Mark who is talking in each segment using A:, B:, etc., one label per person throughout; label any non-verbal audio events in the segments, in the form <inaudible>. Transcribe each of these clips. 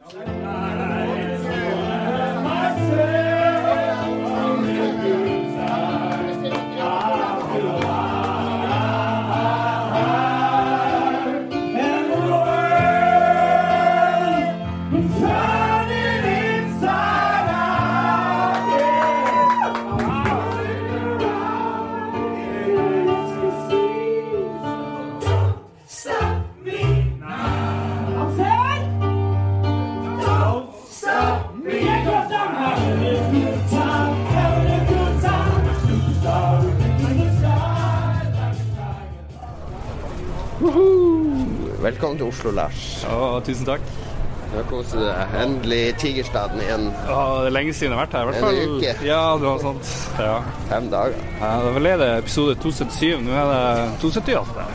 A: Amen. Oslo, Lars.
B: Å, tusen takk.
A: Nå koser du deg. Endelig Tigerstaden igjen.
B: Å, det er lenge siden jeg har vært her. I hvert fall.
A: En uke.
B: Ja, det var sånt. Ja.
A: Fem dager.
B: ja det var det episode 277. Nå er det 278.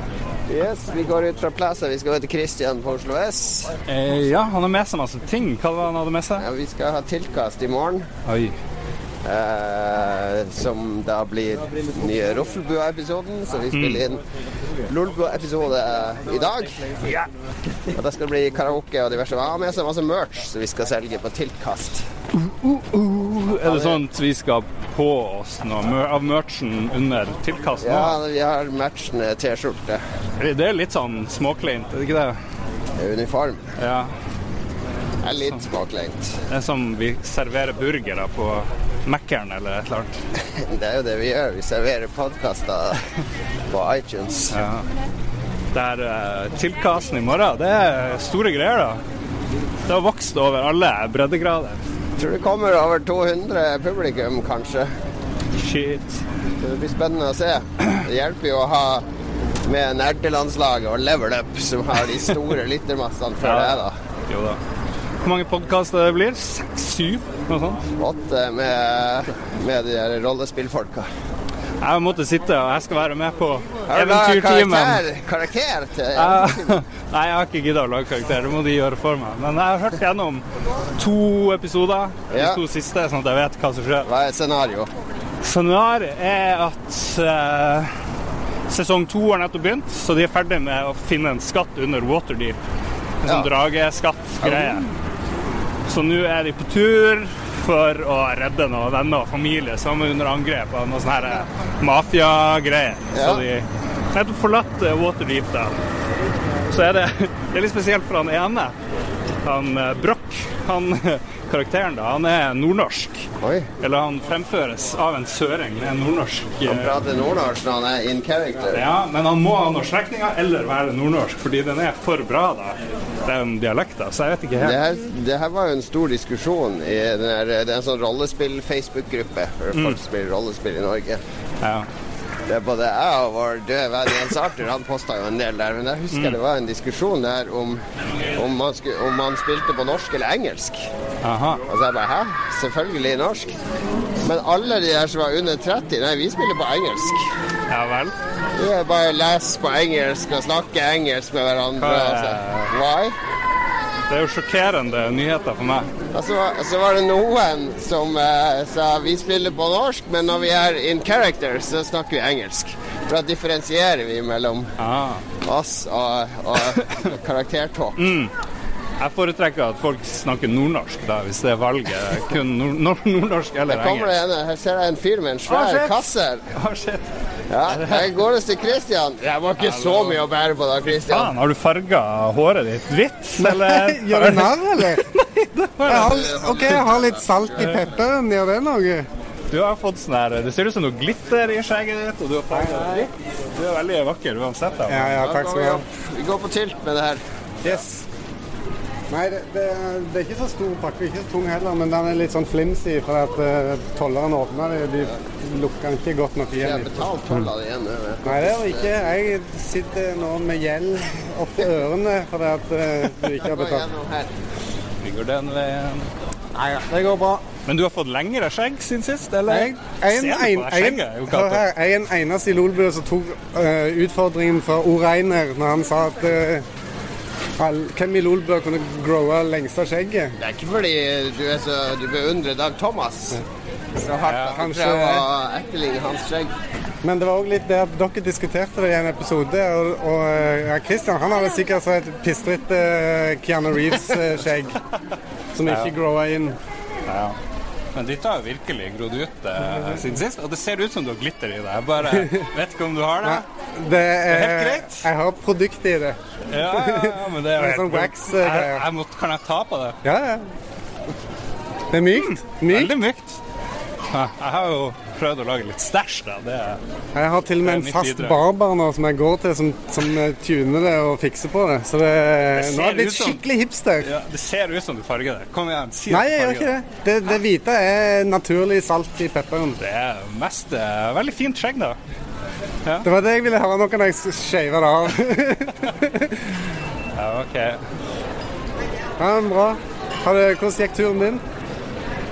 A: Yes, Vi går ut fra plasset. Vi skal gå til Christian på Oslo S.
B: Eh, ja, han har med seg masse ting. Hva var det han hadde med seg?
A: Ja, vi skal ha tilkast i morgen.
B: Oi.
A: Eh, som da blir den nye Roffelbua-episoden. Så vi spiller inn Lolbua-episode i dag. Og da skal det bli karaoke og diverse. Han har med seg masse merch som vi skal selge på tilkast.
B: Er det sånn at vi skal på oss noe av merchen under tilkast nå?
A: Ja, vi har matchende T-skjorte.
B: Det er litt sånn småkleint, er det ikke det?
A: Uniform.
B: Ja.
A: Det er litt småkleint.
B: Det er som vi serverer burgere på Mækkern eller et eller annet. <laughs>
A: Det er jo det vi gjør. Vi serverer podkaster på iTunes.
B: Ja. Det er eh, tilkasten i morgen. Det er store greier, da. Det har vokst over alle breddegrader.
A: Tror det kommer over 200 publikum, kanskje.
B: Shit.
A: Det blir spennende å se. Det hjelper jo å ha med nerdelandslaget og Level Up, som har de store lyttermassene før det, da.
B: Jo da. Hvor mange podkaster det blir? Seks? Noe sånt?
A: Åtte med, med de der rollespillfolka.
B: Jeg måtte sitte, og jeg skal være med på Eventyrtimen.
A: karakter, karakter til <laughs>
B: Jeg- Nei, jeg har ikke giddet å lage karakter. Det må de gjøre for meg. Men jeg har hørt gjennom to episoder, de
A: Ja.
B: to siste, sånn at jeg vet hva som skjer.
A: Hva er scenario?
B: Scenarioet er at uh, sesong to har nettopp begynt, så de er ferdig med å finne en skatt under Waterdeep. En sånn
A: Ja.
B: drageskatt-greie. Så nå er de på tur for å redde noen venner og familie som er under angrep av noe sånn eh, mafiagreier.
A: Ja.
B: Så de nettopp forlatt eh, Waterdeep da. Så er det, <laughs> det er litt spesielt for han ene. Han eh, Broch, han <laughs> karakteren da, han er nordnorsk.
A: Oi.
B: Eller han fremføres av en søring med nordnorsk
A: Han
B: eh,
A: prater nordnorsk når han er in character.
B: Ja, men han må ha noen slektninger eller være nordnorsk, fordi den er for bra, da. Den dialekten. Så jeg vet ikke
A: Det her, det her var jo en stor diskusjon i den her, det er en sånn rollespill-Facebook-gruppe for folk som spiller rollespill i Norge.
B: Ja.
A: Det er både jeg og vår døde venn Jens Arthur, han posta jo en del der. Men jeg husker det var en diskusjon der om, om, man skulle, om man spilte på norsk eller engelsk.
B: Aha.
A: Og så jeg bare hæ? Selvfølgelig norsk. Men alle de der som var under 30, nei, vi spiller på engelsk.
B: Ja vel.
A: Vi er bare leser på engelsk og snakker engelsk med hverandre.
B: Hva er-
A: Altså. Why?
B: Det er jo sjokkerende nyheter for meg.
A: Og så, var- så var det noen som eh, sa vi spiller på norsk, men når vi er in character, så snakker vi engelsk. For da differensierer vi mellom
B: Ah.
A: oss og, og <laughs> karaktertalk.
B: Jeg foretrekker at folk snakker nordnorsk, da, hvis det er valget. Kun nord nord nordnorsk eller
A: Kommer det
B: engelsk.
A: en, her ser jeg en fyr med en svær
B: Ah, shit.
A: kasse.
B: Ah.
A: Ja, her går det til Christian. Det var ikke så mye å bære på da, Christian.
B: Faen, har du farga håret ditt hvitt, eller? <laughs>
C: Gjør du narr, eller? <laughs> Jeg har, OK, jeg har litt salt i pepperen. Gjør det noe?
B: Du har fått sånn her Det ser ut som noe glitter i skjegget ditt, og du har farga det hvitt. Du er veldig vakker uansett. Da.
C: Ja, ja, takk skal du ha.
A: Vi går på tilt med det her.
C: Yes. Nei, det, det, det er ikke så stor pakke, ikke så tung heller, men den er litt sånn flimsy fordi at uh, tolleren åpna det. De lukka den ikke godt nok
A: Jeg
C: igjen.
A: betalt toller igjen. nå.
C: Nei, det er det ikke. Jeg sitter nå med gjeld oppi ørene fordi at uh, du ikke har betalt.
B: går den veien.
C: Nei, det går bra.
B: Men du har fått lengre skjegg siden sist, eller?
C: Jeg er en, her, jeg er en eneste i Lolbua som tok uh, utfordringen fra O. Reiner når han sa at uh, hvem i Lolbø kunne growe lengste skjegget.
A: Det er ikke fordi du, er så, du beundrer Dag Thomas så hardt ja,
C: kanskje-
A: prøver å etterligne hans skjegg.
C: Men det var òg litt det at dere diskuterte det i en episode, og, og eh, ja, Christian han hadde sikkert så et pistrete eh, Keanu Reeves-skjegg som ikke growa inn.
B: Ja. Men dette har jo virkelig grodd ut eh, siden sist, og det ser ut som du har glitter i det. Jeg bare vet ikke om du har det. <laughs>
C: Det er,
B: helt greit.
C: Jeg har produkt i det.
B: Ja, ja, ja, men det er
C: Det <laughs> er sånn wax-greier.
B: Måtte, kan jeg ta på det?
C: Ja, ja. Det er mykt. mykt.
B: Veldig mykt. Jeg har jo prøvd å lage litt stæsj,
C: Jeg har til og med en fast barber nå som jeg går til, som, som tuner det og fikser på det. Så det,
B: det
C: nå er jeg blitt
B: som-
C: skikkelig hipster.
B: ja, Det ser ut som du farger det. Kom igjen, si
C: Nei, jeg gjør ikke det. Det, det hvite er naturlig salt i pepperen.
B: Det er mest eh, veldig fint skjegg, da.
C: Det var det jeg ville høre nå kan jeg shave det av. <laughs>
B: Ja, OK.
C: Ja, bra. Har det, hvordan gikk turen din?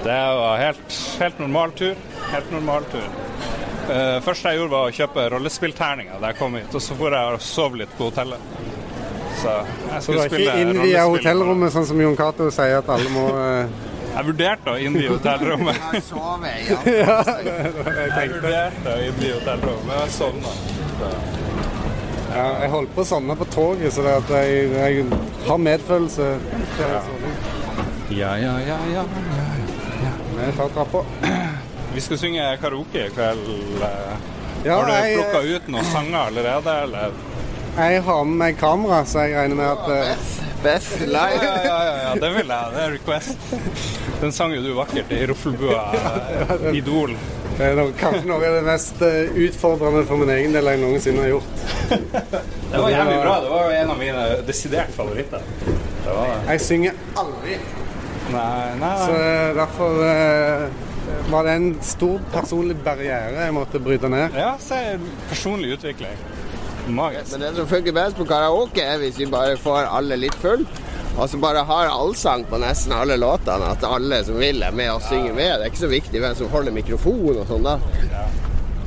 B: Det var helt, helt normal tur. Helt normal tur. Uh, første jeg gjorde, var å kjøpe rollespillterninger da jeg kom hit. Og så for jeg og sov litt på hotellet. Så jeg skulle spille
C: Så du har ikke innvia
B: rollespill.
C: hotellrommet, sånn som Jon Cato sier at alle må uh...
B: Jeg vurderte å innvie hotellrommet. <laughs>
A: Jeg sover, ja. <laughs>
B: Jeg vurderte å innvie hotellrommet, men jeg sovna.
C: ja, Jeg holdt på å sovne på toget, så det at jeg, jeg har medfølelse.
B: Ja, ja, ja, ja.
C: Vi tar trappa. <clears throat>
B: Vi skal synge karaoke i kveld. eh.
C: Ja,
B: Har du
C: jeg,
B: plukka ut noen sanger allerede, eller?
C: jeg har med meg kamera, så jeg regner med at uh...
A: Beth
B: Ja,
A: live.
B: ja, ja, ja, det vil jeg. Det er request. Den sang jo du vakkert i Ruffelbua, eh, Idol.
C: det er noe, kanskje noe av det mest utfordrende for min egen del jeg noensinne har gjort.
B: Det var jævlig bra. Det var en av mine desidert favoritter. Det var.
C: Jeg synger aldri,
B: Nei, nei,
C: så eh, derfor eh, var det en stor personlig barriere jeg måtte bryte ned.
B: Ja, så se personlig utvikling. Magisk.
A: Men det som funker best på karaoke, er hvis vi bare får alle litt full. Og så bare har allsang på nesten alle låtene. At alle som vil, er med og synger med. Det er ikke så viktig hvem som holder mikrofon og sånn, da.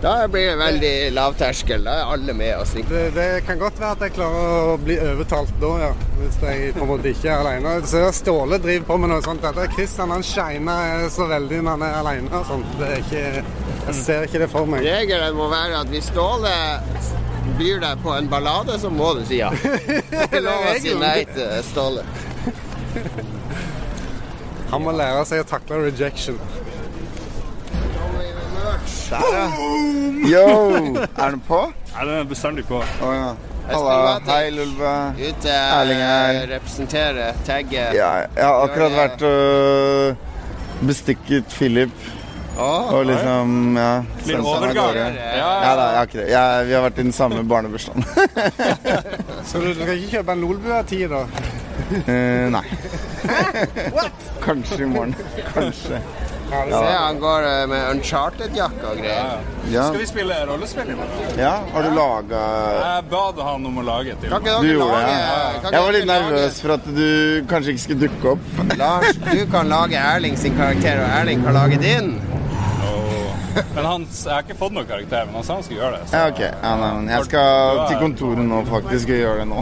A: Da blir det veldig lavterskel. Da er alle med synger.
C: Det, det kan godt være at jeg klarer å bli overtalt da, ja. Hvis jeg på en måte ikke er alene. Så Ståle driver på med noe sånt. Dette Kristian han shiner så veldig når han er alene og sånt. Det er ikke, jeg ser ikke det for meg.
A: Regelen må være at hvis Ståle byr deg på en ballade, så må du si ja. <laughs> Ikke lov å si nei til Ståle.
C: Han må lære seg å takle rejection.
D: Der, ja. Yo! Er den på?
B: Nei, den er bestandig på.
D: Å ja. Halla. Hei, Lulve.
A: Ute
D: Erling her.
A: eh, representere, tagge.
D: Ja, jeg har akkurat vært og bestikket Philip.
A: Oh,
D: Og liksom, ja
B: Litt overgang.
D: Ja,
B: Ja,
D: Ja da, jeg har ikke det. Jeg, vi har vært i den samme <laughs> barnebursdagen. <laughs>
C: Så du skal ikke kjøpe en Lolbua-tid, da?
D: Uh, nei. <laughs> Kanskje i morgen. Kanskje.
A: Se, han går eh, med uncharted-jakke og greier.
D: Ja,
B: Skal vi spille rollespill i morgen?
D: ja har du laga
B: Jeg bad han om å lage til.
A: Kan ikke
D: Du gjorde det?
A: Ja.
D: Jeg var litt nervøs for at du kanskje ikke skulle dukke opp.
A: Lars, du kan lage Erling sin karakter, og Erling kan lage din.
B: Men han, jeg har ikke fått noen karakter, men han sa han skulle gjøre det. så-
D: Ja, ok. Ja, nei, jeg skal til kontoret nå faktisk og gjøre det nå.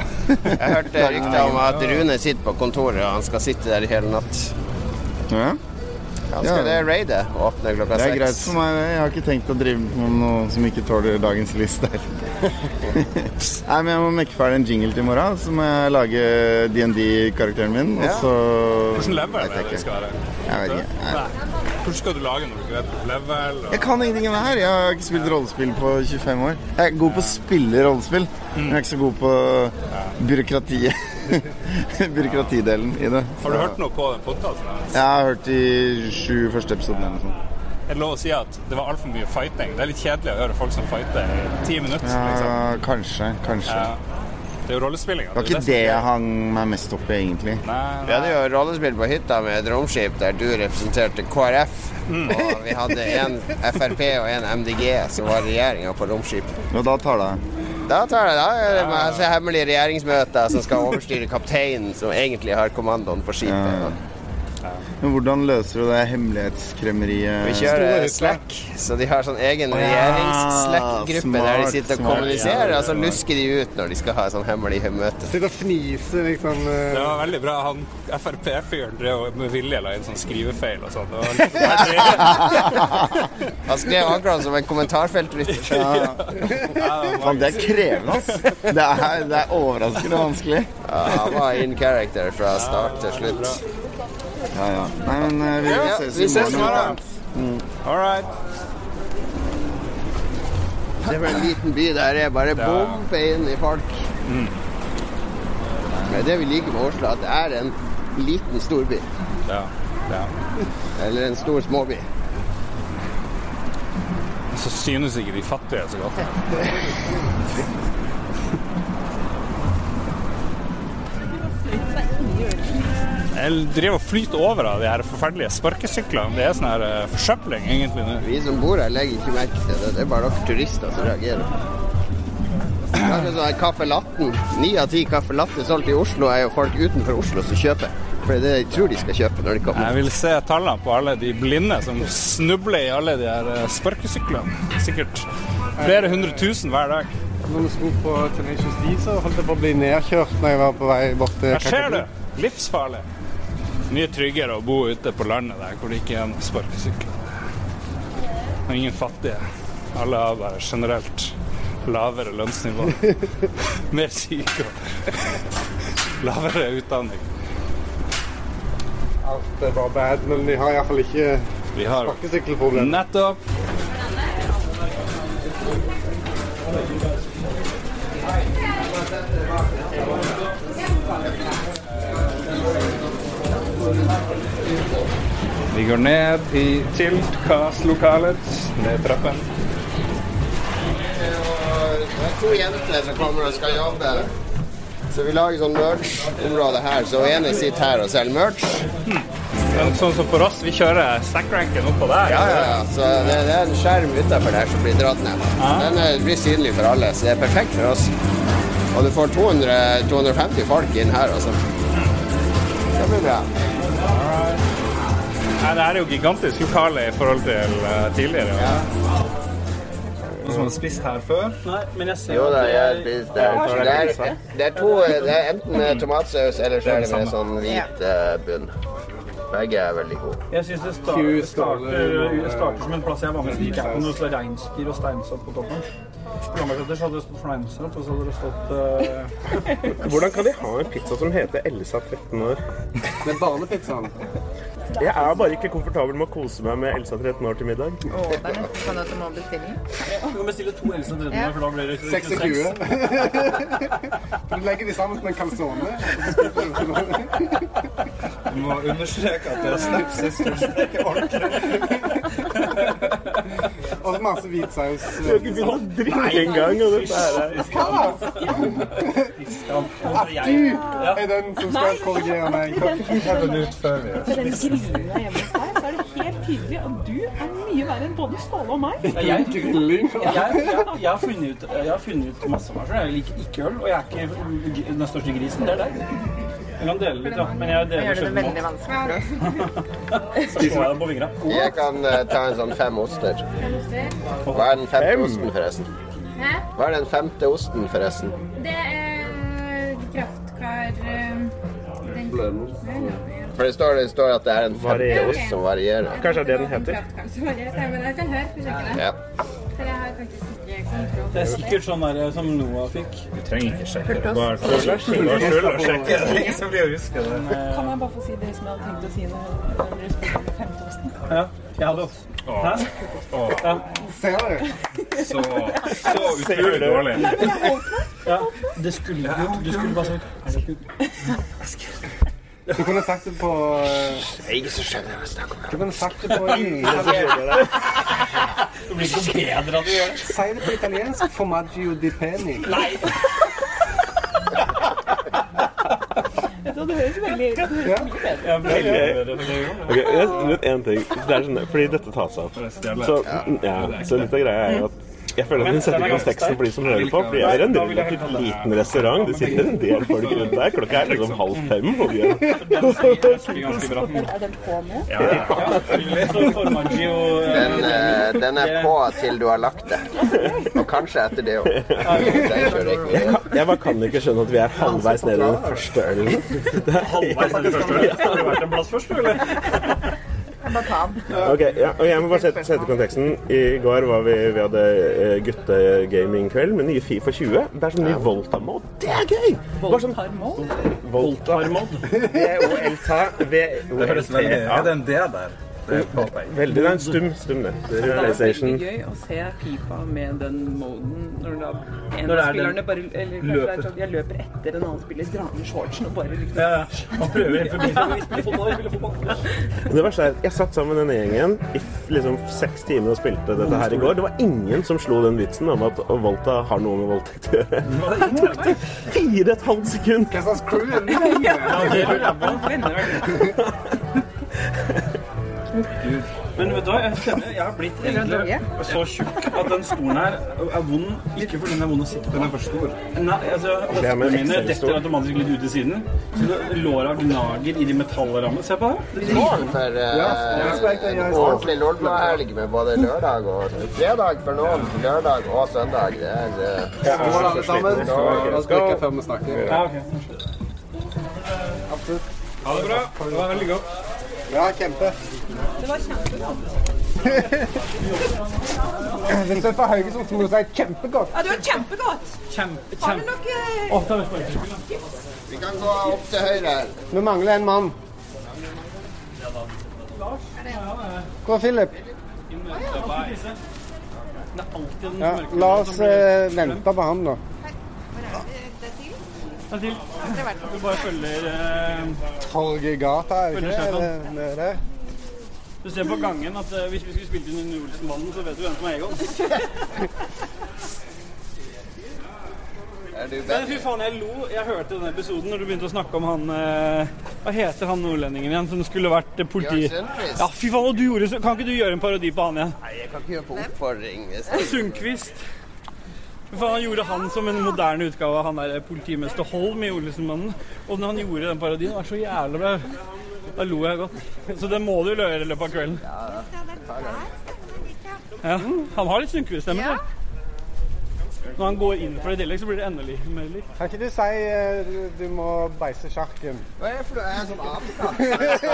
A: Jeg hørte <laughs> rykter om at Rune sitter på kontoret, og han skal sitte der i hele natt.
D: Ja.
A: Han skal det raidet åpne klokka
D: Det er greit for meg. Jeg har ikke tenkt å drive med noe som ikke tåler dagens lys der. <laughs> Nei, men Jeg må mekke ferdig en jingle til i morgen, så må jeg lage DND-karakteren min. Og så
B: Hvordan level
D: Vet
B: er det det skal være?
D: Jeg vet ikke. Nei.
B: Hvordan skal du lage når du ikke vet level? Og...
D: Jeg kan ingenting om det her. Jeg har ikke spilt rollespill på 25 år. Jeg er god på å spille rollespill, jeg er ikke så god på byråkratiet. <laughs> Byråkratidelen i det.
B: Har du hørt noe på den podkasten?
D: Jeg har hørt de sju første episodene. eller.
B: Er det lov å si at det var altfor mye fighting? Det er litt kjedelig å høre folk som fighter i ti minutter. Liksom.
D: Kanskje. Kanskje.
B: Ja. Det er jo rollespillinga.
D: Det var ikke det jeg hang meg mest opp i, egentlig.
B: Nei,
A: Vi hadde jo rollespill på hytta med et romskip der du representerte KrF. Og vi hadde en Frp og en MDG som var regjeringa på romskipet.
D: Og da tar det
A: Da tar det da masse hemmelige regjeringsmøter som skal overstyre kapteinen, som egentlig har kommandoen på skipet.
D: Men hvordan løser du det hemmelighetskremmeriet?
A: Vi kjører Slack, så de har sånn egen regjerings-Slack-gruppe der de sitter og
D: smart,
A: kommuniserer,
D: ja,
A: og så lusker de ut når de skal ha sånn hemmelig møte.
C: Sitter og fniser, liksom. eh,
B: Det var veldig bra. Han Frp-fyren drev og med vilje la inn sånn skrivefeil og sånn. Det var <laughs> litt
A: Han skrev akkurat som en kommentarfeltrytter.
D: Faen, det er krevende, ass. Det er, det er overraskende vanskelig.
A: Ja, han var in character fra start til slutt.
D: Ja, ja. Nei, men uh, vi
A: Ja,
D: ses
A: vi ses i
D: morgen.
A: Mm.
B: All right.
A: Det er en liten by der det er bare bombe inn i folk. Det er det vi liker med Oslo, at det er en liten storby.
B: Ja. ja.
A: Eller en stor småby.
B: Så synes ikke de fattige så godt. <laughs> Jeg driver og flyter over av de her forferdelige sparkesyklene. Det er sånn her uh, forsøpling egentlig nå.
A: Vi som bor her, legger ikke merke til det. Det er bare dere turister som reagerer. Er akkurat sånn her Caffè Latten. Ni av ti Caffè Latte solgt i Oslo er jo folk utenfor Oslo som kjøper. For det er det jeg tror de skal kjøpe når de kommer.
B: Jeg vil se tallene på alle de blinde som snubler i alle de her eh, sparkesyklene. Sikkert flere hundre tusen hver dag.
C: Når vi sto på Tenacious D, så holdt jeg på å bli nedkjørt når jeg var på vei bort til
B: Hva skjer du! Livsfarlig. Mye tryggere å bo ute på landet der hvor det ikke er noen sparkesykler. Og ingen fattige. Alle har bare generelt lavere lønnsnivå. <laughs> Mer syke og lavere utdanning.
C: Alt er bare bad, men vi har iallfall ikke sparkesykkelproblem.
B: nettopp Vi går ned i tiltkastlokalet, Ned trappen.
A: Det er to jenter som kommer og skal jobbe. Så vi lager sånn merch-område her. Så ene sitter her og selger merch.
B: Men sånn som for oss, vi kjører stackranken oppå der.
A: Ja, ja, ja. Så det, det er en skjerm utafor der som blir dratt ned. Den er, blir synlig for alle, så det er perfekt for oss. Og du får 200, 250 folk inn her, altså. Det blir bra.
B: Nei, det er jo gigantisk lokale i forhold til eh, tidligere. Noen som har spist her før?
E: Nei, men jeg ser
A: Jo da, jeg spiste det. Det er, det er to Det er enten tomatsaus eller så er det med sånn hvit eh, bunn. Begge er veldig gode.
E: jeg syns det
C: starter,
E: starter, starter som en plass jeg var med, så gikk jeg på noe reinsdyr og steinsopp på toppen. Programmersenter så hadde det stått fleinsopp, og så hadde det stått uh... <laughs>
F: Hvordan kan de ha en pizza som heter Elsa 13 år?
C: Med barnepizzaen.
F: Jeg er bare ikke komfortabel med å kose meg med Elsa 13 år til middag.
G: Oh, det er nesten sånn at du må bestille.
E: Du kan bestille to Elsa 13 år, for da blir det
C: 26. <laughs> For du legger de sammen som en calzone.
B: Du må understreke at det er snapsis. <laughs> <laughs>
C: Og masse hvitsaus.
F: Du har ikke begynt å drikke engang, og dette er
C: Du er den som skal korrigere meg.
H: Med den grillinga hjemme hos deg, så er det helt tydelig at du er mye verre enn både Ståle og meg.
E: Jeg, jeg, jeg, jeg, har funnet ut, jeg har funnet ut masse om meg selv. Jeg liker ikke øl, og jeg er ikke den største grisen. Det er deg. Jeg kan dele litt, ja. Men jeg deler
G: gjør det
E: sjelden
G: veldig vanskelig for oss. <laughs>
E: Jeg på fingra.
A: Jeg kan uh, ta en sånn fem oster. Hva er den femte osten, forresten?
I: Hæ?
A: Hva er den femte osten, forresten?
I: Det er kraftkar eh, den,
A: For det står, det står at det er en femte ost som varierer.
F: Kanskje det er det den heter?
I: Var men jeg kan høre.
A: Ja.
E: Det er sikkert sånn der som Noah fikk.
B: Du trenger ikke sjekke det. Bare følg sjekke. Det ingen som blir å huske det.
H: Kan jeg bare få si det som jeg hadde tenkt å si når dere spurte om femtosten?
E: Ja, jeg hadde Hæ? Ja,
C: Ser du?
B: Så, så utrolig dårlig.
E: ja, det skulle du gjort. Du skulle bare sagt Er <laughs> det
C: Du kunne sagt det på Jeg
A: Ikke så skjønner jeg hva jeg snakker om.
C: Du kunne sagt det på
E: Det <laughs> blir ikke bedre av å gjøre det.
C: Si det på italiensk. Formaggio di peni.
H: Nei. Det høres veldig det høres
C: Ja.
H: mye bedre
E: ja, ble bedre for det.
F: Ok, jeg vet en ting. Det er sånn, fordi dette tas opp. Så, ja, så litt av greia er jo at Jeg føler at vi setter konteksten for de som hører på. For jeg er en relativt liten restaurant. Det sitter en del folk rundt der. Klokka er liksom halv fem. Og vi er <laughs> <laughs>
H: den på nå?
A: Den, den er på til du har lagt det. Og kanskje etter det òg.
F: Jeg bare kan ikke skjønne at vi er halvveis ned i den første ølen.
E: Halvveis ned i første øl. Har du vært en plass først, du, <laughs>
I: Bare den.
F: Ok, ja, og Jeg må bare sette, sette konteksten. I går var vi, vi hadde eh, guttegamingkveld med nye Fifa 20. Det er sånn ny Volta-mode. Det er gøy! Volta-mod? Volta-mode. V-O-L-T.
E: Det høres veldig Ja, det er en D der.
F: Veldig. Det er en stum, stum det.
H: Det er veldig gøy å se Fifa med den moden når da en
E: Når
H: av
E: er
H: spillerne
E: den
H: bare Eller løper. er sånn jeg løper etter en annen spiller, drar ned shortsen og bare liksom
E: Ja, ja. Han prøver helt forbi. <laughs>
F: Det verste er jeg satt sammen med denne gjengen i liksom seks timer og spilte dette her i går. Det var ingen som slo den vitsen om at Volta har noe med voldtekt å gjøre. Det tok det fire og et halvt sekund.
C: Hva slags crew er det?
E: Men vet du hva, jeg kjenner jeg har blitt egentlig så tjukk at den stolen her er vond. Ikke fordi den er vond å sitte på. Den er for stor. Nei, altså,
F: er
E: hoftene mine detter automatisk litt ut til siden. Så det- låra gnager i de metallrammene. Se på det.
A: For er en ordentlig lolbua-helg med både lørdag og fredag for noen, lørdag og søndag. Det er eh,
C: Skål, alle sammen. La skal vi før vi snakker.
E: Ja, ok. Ha det bra. Det var veldig godt.
C: Ja, kjempe.
H: Det var kjempegodt. <laughs>
C: Hvis du er fra Haugesund, må du si kjempegodt.
H: Ja, det var kjempegodt.
E: Kjempe,
H: Har du
E: kjempe.
H: noe.
A: Vi kan gå opp til høyre her.
C: Vi mangler en mann. Hvor er Philip?
E: Det er den
C: Ja, la oss eh, vente på ham, da.
E: Ta til. Du bare følger eh,
C: Torgegata, er det ikke det?
E: sjefen.
C: det?
E: Du ser på gangen at eh, hvis vi skulle spilt inn under Olsenbanden, så vet du hvem som er Egon. <laughs>
A: Er du
E: Men fy faen, jeg lo. Jeg hørte denne episoden når du begynte å snakke om han eh, Hva heter han nordlendingen igjen som skulle vært eh, politi...
A: Sundquist?
E: Ja, fy faen, og du gjorde så Kan ikke du gjøre en parodi på han igjen?
A: Nei, jeg kan ikke gjøre på oppfordring.
E: Sundquist. Faen, han gjorde han som en moderne utgave av han der politimester Holm i Olsenmannen. Og når han gjorde den parodien, det var så jævlig bra. Da lo jeg godt. Så det må du gjøre i løpet av kvelden. Ja, han har litt Sundquist-stemme. Når han går inn for det i tillegg, så blir det enda litt mer likt.
C: Kan ikke du si eh, du, du må beise sjarken?
A: Hva er det for noe? Er en sånn apekasse?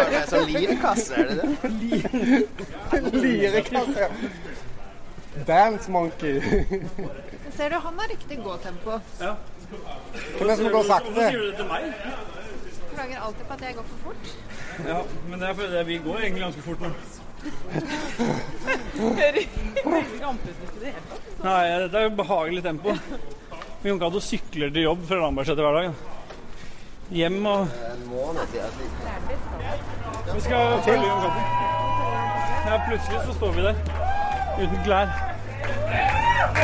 A: <laughs> Det sånn lirekasse, er det det?
C: Lirekasse. Dance monkey. <laughs>
I: Ser du, han har riktig gåtempo.
E: Ja.
C: Hvordan det som går
E: Hvorfor
C: sakte?
E: sier du det til meg?
I: Klager alltid på at jeg går for fort.
E: Ja, men det er fordi vi går egentlig ganske fort nå. <laughs>
H: Det.
E: Nei, dette er jo behagelig tempo. Vi kan ikke ha noe sykler til jobb fra Lambertseter hver dag. Hjem og. Vi skal følge Jon Cato. Ja, plutselig så står vi der. Uten klær.
J: Y'all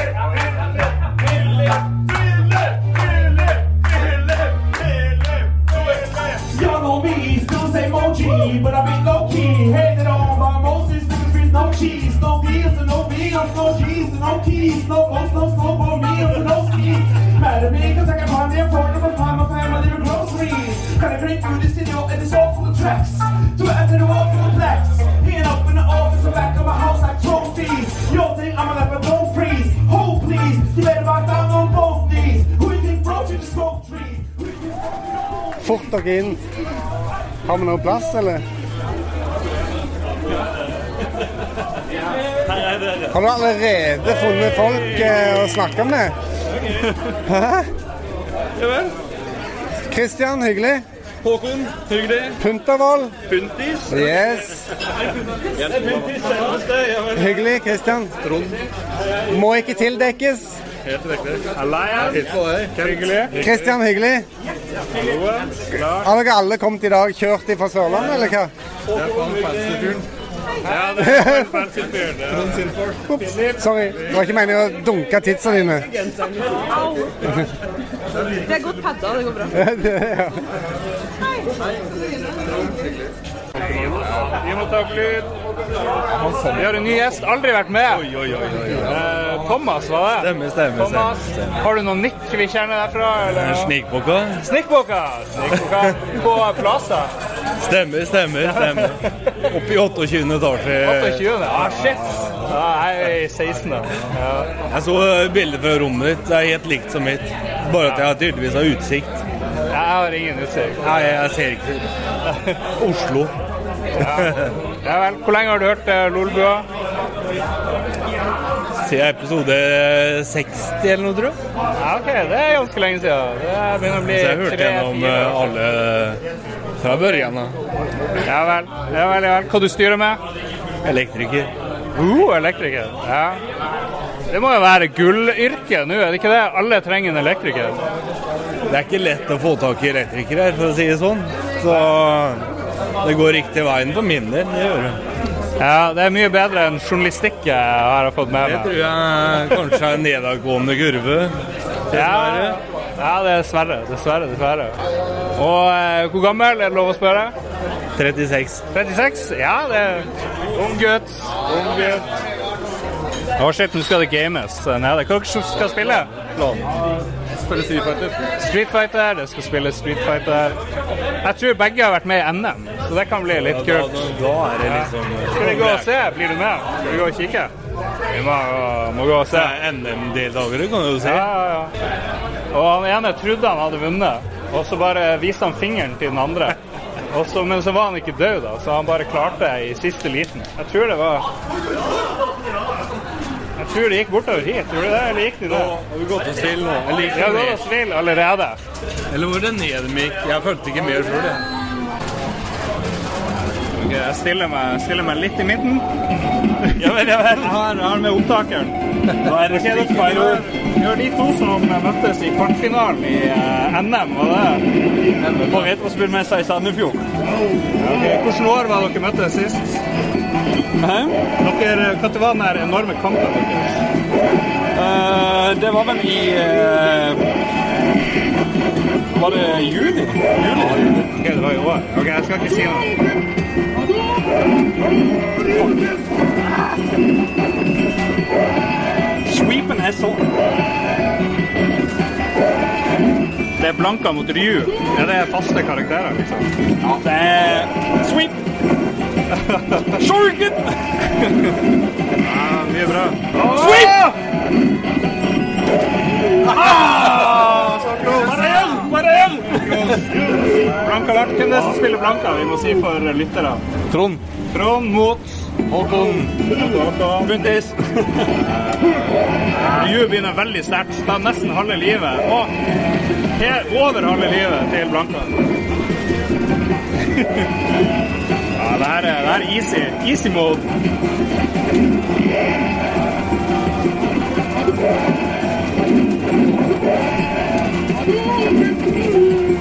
J: know me, still say mochi, but I've been low key. Hated on by Moses, niggas free, no cheese, no deals, and no meals, no G's, and no keys, no boats, no snowball meals, and no skis. Mad at me, cause I can find the affordable find my family groceries. Gotta drink through the city, and it's all full of tracks. To enter the wall full of blacks. Hanging up in the office, the back of my house like trophies. You all think I'm gonna let don't freeze? Hold please, you better back down on both knees. Who you think brought you the smoke trees? Who you think brought
C: Fort dere inn. Har vi noe plass, eller? Har du allerede funnet folk eh, å snakke med? Hæ?
E: Ja vel.
C: Kristian, hyggelig.
E: Håkon, hyggelig.
C: Puntervoll.
E: Puntis.
C: Yes. Hyggelig, Kristian. Trond. Må ikke tildekkes.
E: Helt riktig. Elias.
C: Kristian, hyggelig. Har dere alle kommet i dag kjørt fra Sørlandet, eller hva?
E: Ja, det er
C: Ops, sorry. Det var ikke meningen å dunke tidsa dine.
H: Au! Det er godt padda, det går bra.
C: ja.
B: Vi må ta opp lyd. Vi har en ny gjest. Aldri vært med. Eh, Thomas, var det?
K: Stemmer, stemmer,
B: Thomas,
K: stemmer.
B: Har du noen nikk vi kjenner derfra? Eller?
K: Snikboka?
B: Snikkboka på Plaza.
K: Stemmer, stemmer, stemmer. Opp i 28. etasje.
B: 28. Ah, shit! Ja, jeg er i 16. Ja.
K: Jeg så bildet fra rommet ditt. Det er helt likt som mitt. Bare at jeg tydeligvis har utsikt.
B: Jeg har ingen utsikt.
K: Nei, jeg ser ikke Oslo.
B: Ja. Hvor lenge har du hørt eh, Lolbua?
K: Siden episode 60 eller noe, tror jeg.
B: Ja, OK, det er ganske lenge siden. Det begynner å bli
K: Så jeg hørte
B: tre,
K: gjennom
B: fire
K: eh, alle fra børjan da.
B: Ja vel. Ja vel, ja vel. Hva du styrer med?
K: Elektriker.
B: Uh, elektriker. Ja. Det må jo være gullyrket nå, er det ikke det? Alle trenger en elektriker.
K: Det er ikke lett å få tak i elektrikere her, for å si det sånn. Så det går riktig veien for min del. Det gjør det.
B: Ja, det er mye bedre enn journalistikk jeg har fått med meg.
K: Det tror jeg kanskje er en nedadgående kurve.
B: Ja, ja, dessverre. Dessverre. dessverre. Og eh, hvor gammel er det lov å spørre?
K: 36.
B: 36? Ja, det er ung gutt. Ung gutt. Å shit, nå skal det games nede. Hva dere skal spille?
K: Spille Street Fighter.
B: Street Fighter, det skal spille Street Fighter. Jeg tror begge har vært med i NM, så det kan bli litt
K: Ja, da-
B: kult.
K: da er det liksom-
B: Skal vi gå og se? Blir du med? Skal vi gå og kikke? Vi må, må gå og se.
K: NM-deltakere kan du jo si.
B: Ja, ja, ja. Og han ene trodde han hadde vunnet, og så bare viste han fingeren til den andre. <laughs> Så, men så var han ikke død, da, så han bare klarte det i siste liten. Jeg tror det var Jeg tror det gikk bortover hit. Tror du det, eller gikk de det?
K: Har vi gått oss til nå? Eller gikk det
B: oss vill allerede.
K: Eller var det ned de gikk? Jeg følte ikke mer sjøl, jeg.
B: Ok, jeg stiller meg, stiller meg litt i midten. <laughs> Ja vel, ja vel. Jeg har, jeg har med opptakeren. Hva er det okay, vi, har, vi har de to som møttes i kvartfinalen i uh, NM, var det? På Retrospillmessa i Sandefjord. Ok, Hvilket år var dere møttes sist? Dere, Når var den enorme kampen uh, det var vel i Var det juni? Juli? Ok, det var i år. Ok, jeg skal ikke si noe. Sweepen er sånn. Det er Blanka mot Ryu. Er det faste karakterer, liksom? Ja, det er Sweep! Shuriken! ja, mye bra. Sweep! Ah, så! Bare igjen! Bare igjen! Blanka vært. Hvem er det som spiller Blanka, vi må si for lyttere? Trond. Trond mot. Håkon. Buntis. <laughs> Ju begynner veldig sterkt. Tar nesten halve livet. Og over halve livet til Blanka. <laughs> det her er, det her er easy. Easy mode.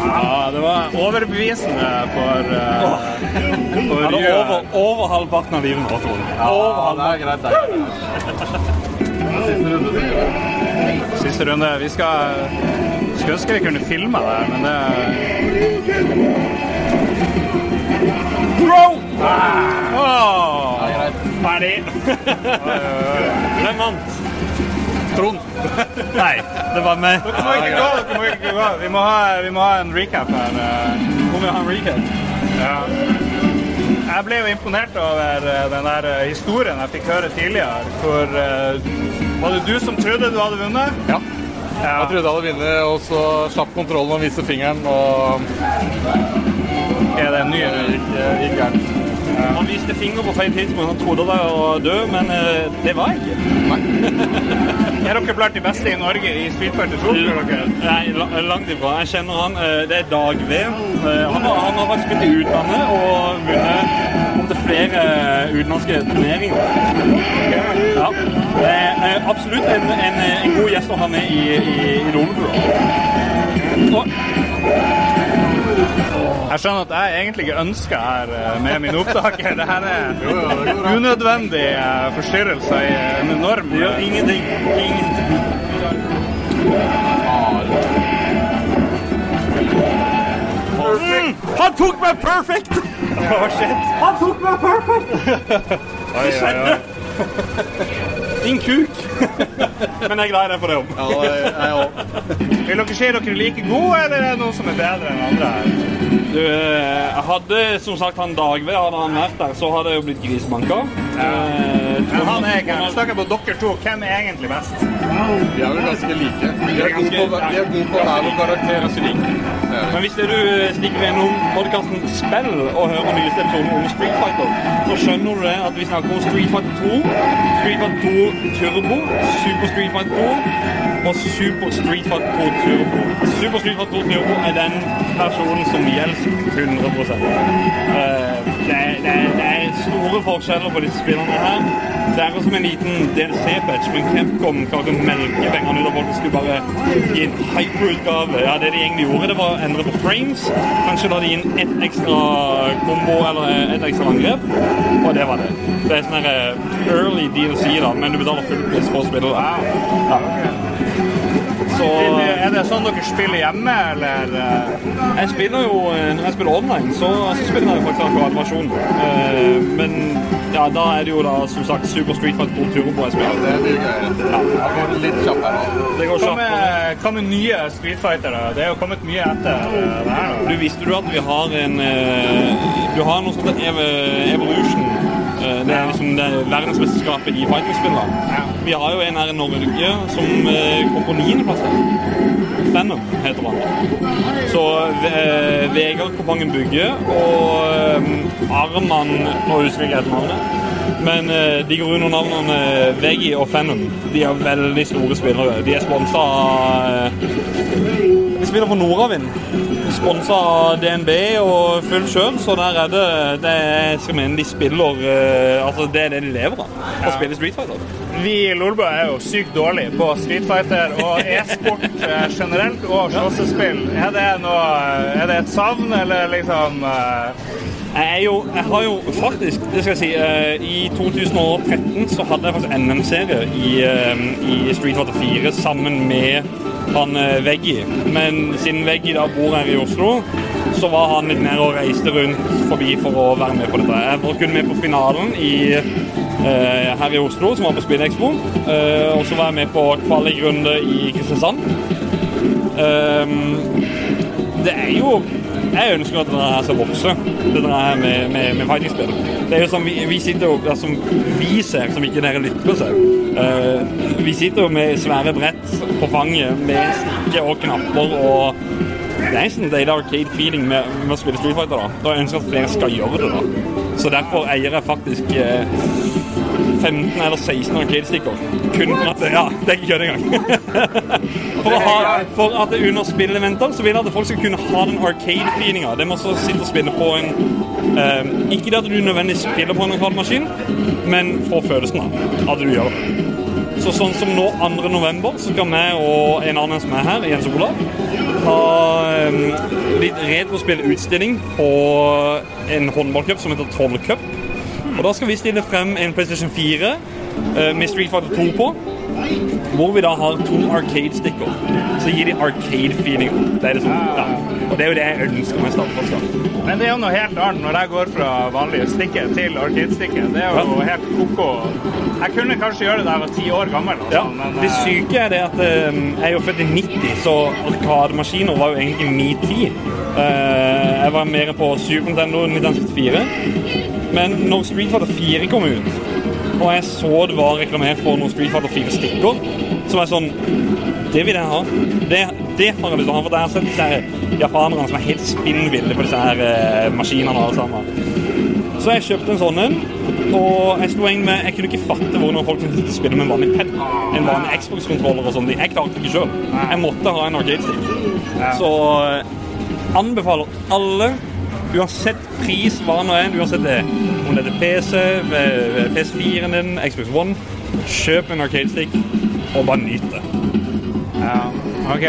B: Ja, det var overbevisende for, uh, for
L: Han er over, over halvparten av livet nå, Tor. Ja,
B: det er greit, Siste runde. Vi skal Skulle ønske vi kunne filma det, men det Bro! Ah! Ferdig.
L: Hvem vant?
B: Trond.
L: Nei, det var meg.
B: Dere må ikke gå. dere må ikke gå. Vi må ha, vi må ha en recap her. eh.
L: Må vi ha en recap?
B: Ja. Jeg ble jo imponert over eh, den der eh, historien jeg fikk høre tidligere. Hvor Var det du som trodde du hadde vunnet?
M: Ja. Jeg trodde jeg hadde vunnet, og så slapp kontrollen og viste fingeren. Og
B: Er det en ny
M: gikk, gikk gærent.
L: Han viste finger på feil tidspunkt. Han trodde det var død, men eh, det var jeg ikke. <laughs>
B: Er dere blant de beste i Norge i 2? tror dere?
L: Nei, la- langt ifra. Jeg kjenner han. eh, Det er Dag V. Eh, Han har, han har faktisk spilt i utlandet og vunnet til flere utenlandske turneringer. Ja. Eh, absolutt en, en, en god gjest å ha med i, i, i.
B: Jeg skjønner at jeg egentlig ikke ønsker her eh, med min opptaker. Det her er unødvendig eh, forstyrrelse i en enorm
L: Det gjør ingenting. Ingenting.
B: Mm,
L: han tok meg perfect! <laughs>
B: Oh, shit.
L: Han tok meg perfect! <laughs>
B: Oi, oi.
L: Din kuk. <laughs> Men jeg er glad i deg for det òg.
M: Ja, jeg òg. Vil dere si dere er like gode, eller er det noen som er bedre enn andre her?
L: Du, eh, hadde som sagt han Dagve, hadde han vært der, så hadde jeg jo blitt grisebanka. Eh,
M: Men han er ikke her. Snakker på dere to. Hvem er egentlig best?
N: De er vel ganske like. De er gode på, de er gode på hver vår karakter er.
L: Men hvis det du stikker gjennom podkasten Spill og hører nyeste episode om Street Fighter, så skjønner du det at vi snakker om Street Fighter 2, Street Fighter 2 Turbo, Super Street Fighter 2 og Super Street Fighter 2 Turbo. Super Street Fighter 2 Turbo er den personen som gjelder 100 Eh, det, er, det, det er store forskjeller på disse spillene her. Det er som en liten DLC-patch, men Capcom klarte å melke pengene ut av folk. Skulle bare gi en hyper-utgave. Ja, det de egentlig gjorde, det var å endre på frames. Kanskje la de inn ett ekstra kombo eller et ekstra angrep, og det var det. Det er sånn eh, early DLC, da, men du betaler full pris for å spille. Ja. Så
M: Er det sånn dere spiller hjemme, eller? eh?
L: Jeg spiller jo eh, Når jeg spiller online, så, så spiller jeg jo faktisk akkurat-versjon. Eh, men ja, da er det jo da som sagt Super Street Fighter 2 Turbo jeg spiller.
N: Det er mye. Det går litt kjappere.
L: Det går kjapt.
M: hva med nye Street Fighter? Det er jo kommet mye etter det her.
L: Du visste du at vi har en Du har noe som heter Evolution. Eh, Det er liksom det verdensmesterskapet i fighting-spillene. Vi har jo en her i Norge som eh, kom på niendeplass. der. Venom heter han. Så eh, Vegard Kopangen Bugge og eh, Arman Nå husker jeg ikke navnet. Men de går under navnene Veggie og Fennum. De er veldig store spillere. De er sponsa av De spiller for Nordavind. Sponsa av DNB og full sjøl, så der er det det skal mene de spiller eh, Altså, det er det de lever av. Å spille Street Fighter.
M: Vi i Lolbø er jo sykt dårlige på Street Fighter og e-sport eh, generelt, og slåssespill. Er det, noe, er det et savn, eller liksom eh,
L: Jeg, jo, jeg har jo faktisk, det skal jeg si, eh, i 2013 så hadde jeg faktisk NM-serie i, eh, i Street Fighter 4 sammen med han eh, Veggie. Men siden Veggie da bor her i Oslo, så var han litt nede og reiste rundt forbi for å være med på dette. Jeg var kun med på finalen i, eh, her i Oslo, som var på Spinexpo. Eh, og så var jeg med på kvalikrunde i Kristiansand. Ehm, det er jo Jeg ønsker at denne her skal vokse, denne her med, med, med fighting-spill. Det er jo som vi, vi sitter jo altså, vi ser, som ikke dere lytter ser. Uh, vi sitter jo med svære brett på fanget med stikke og knapper og Det er nesten er arcade feeling med, med å spille Street Fighter. da. Ønsker jeg at flere skal gjøre det. da. Så derfor eier jeg faktisk uh, 15 eller 16 arcade-stikker. Kun for at Ja, det er ikke kødd engang. <laughs> For, ha, for at under spilleeventer så vil jeg at folk skal kunne ha den arcade-feelinga. Det må å sitte og spille på en um, Ikke det at du nødvendigvis spiller på en arkademaskin, men få følelsen av at du gjør det. Så sånn som nå 2. november, så skal vi og en annen som er her, Jens Olav, ha um, litt retrospillutstilling på en håndballcup som heter Troll Cup. Og da skal vi stille frem en PlayStation 4 uh, med Street Fighter 2 på. Hvor vi da har to arcade-stikker. Så gir de arcade-feeling. Det er det som, ja. Og det er jo det jeg ønsker meg Startfast.
M: Men det er jo noe helt annet når jeg går fra vanlige stikker til arcade-stikker. Det er jo helt koko. Jeg kunne kanskje gjøre det da jeg var ti år gammel. og
L: Ja,
M: men,
L: Det
M: eh,
L: syke er det at eh, jeg er jo født i 90, så arkademaskiner var jo egentlig min tid. Eh, jeg var mer på Super Nintendo 1964. Men når Street Fighter 4 kom ut, og jeg så det var reklamert for noen Street Fighter 4-stikker, Som er sånn Det vil jeg ha. Det, det har jeg lyst til å ha. For jeg har sett disse her japanerne som er helt spinnville på disse her eh, maskinene alle sammen. Så jeg kjøpte en sånn en, og jeg slo egentlig med Jeg kunne ikke fatte hvordan folk kunne spille med en vanlig pad. En vanlig Xbox-kontroller og sånn. Jeg klarte det ikke sjøl. Jeg måtte ha en arcade-stick. Så eh, anbefaler alle, uansett pris, hva nå enn, uansett det, om det er PC, eh, PS4-en din, Xbox One, kjøp en arcade-stick og bare nyt det.
M: Ja, ok.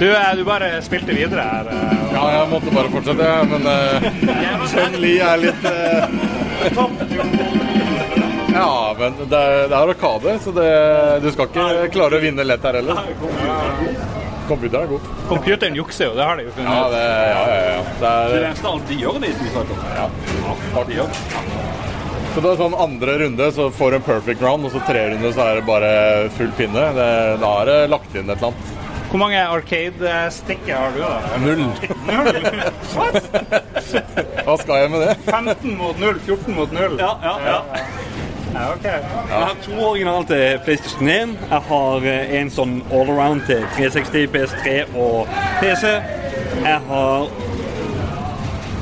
M: Du, eh, du bare spilte videre her. eh, og-
N: Ja, jeg måtte bare fortsette, jeg, men <laughs> uh, <laughs> Chun-Li er litt <laughs> uh... Ja, men det er, det er arkade, så det, du skal ikke klare å vinne lett her heller. Computeren er god.
M: Computeren jukser jo, det har de jo funnet ut.
N: Ja, ja, ja, ja. Det er
L: Det
N: eneste
L: eneste de gjør de i Street Fighter.
N: ja, De gjør. Så det er sånn andre runde så får du en perfect round, og så tre runde så er det bare full pinne. Det, da er det lagt inn et eller annet.
M: Hvor mange arcade-stikker har du, da?
N: Null.
M: Null?
N: Hva skal jeg med det?
M: 15 mot 0, 14 mot 0.
L: Ja, ja, ja.
M: Ja, ok.
L: Jeg har to originaler til PlayStation 1. Jeg har eh, en sånn all-around til 360, PS3 og PC. Jeg har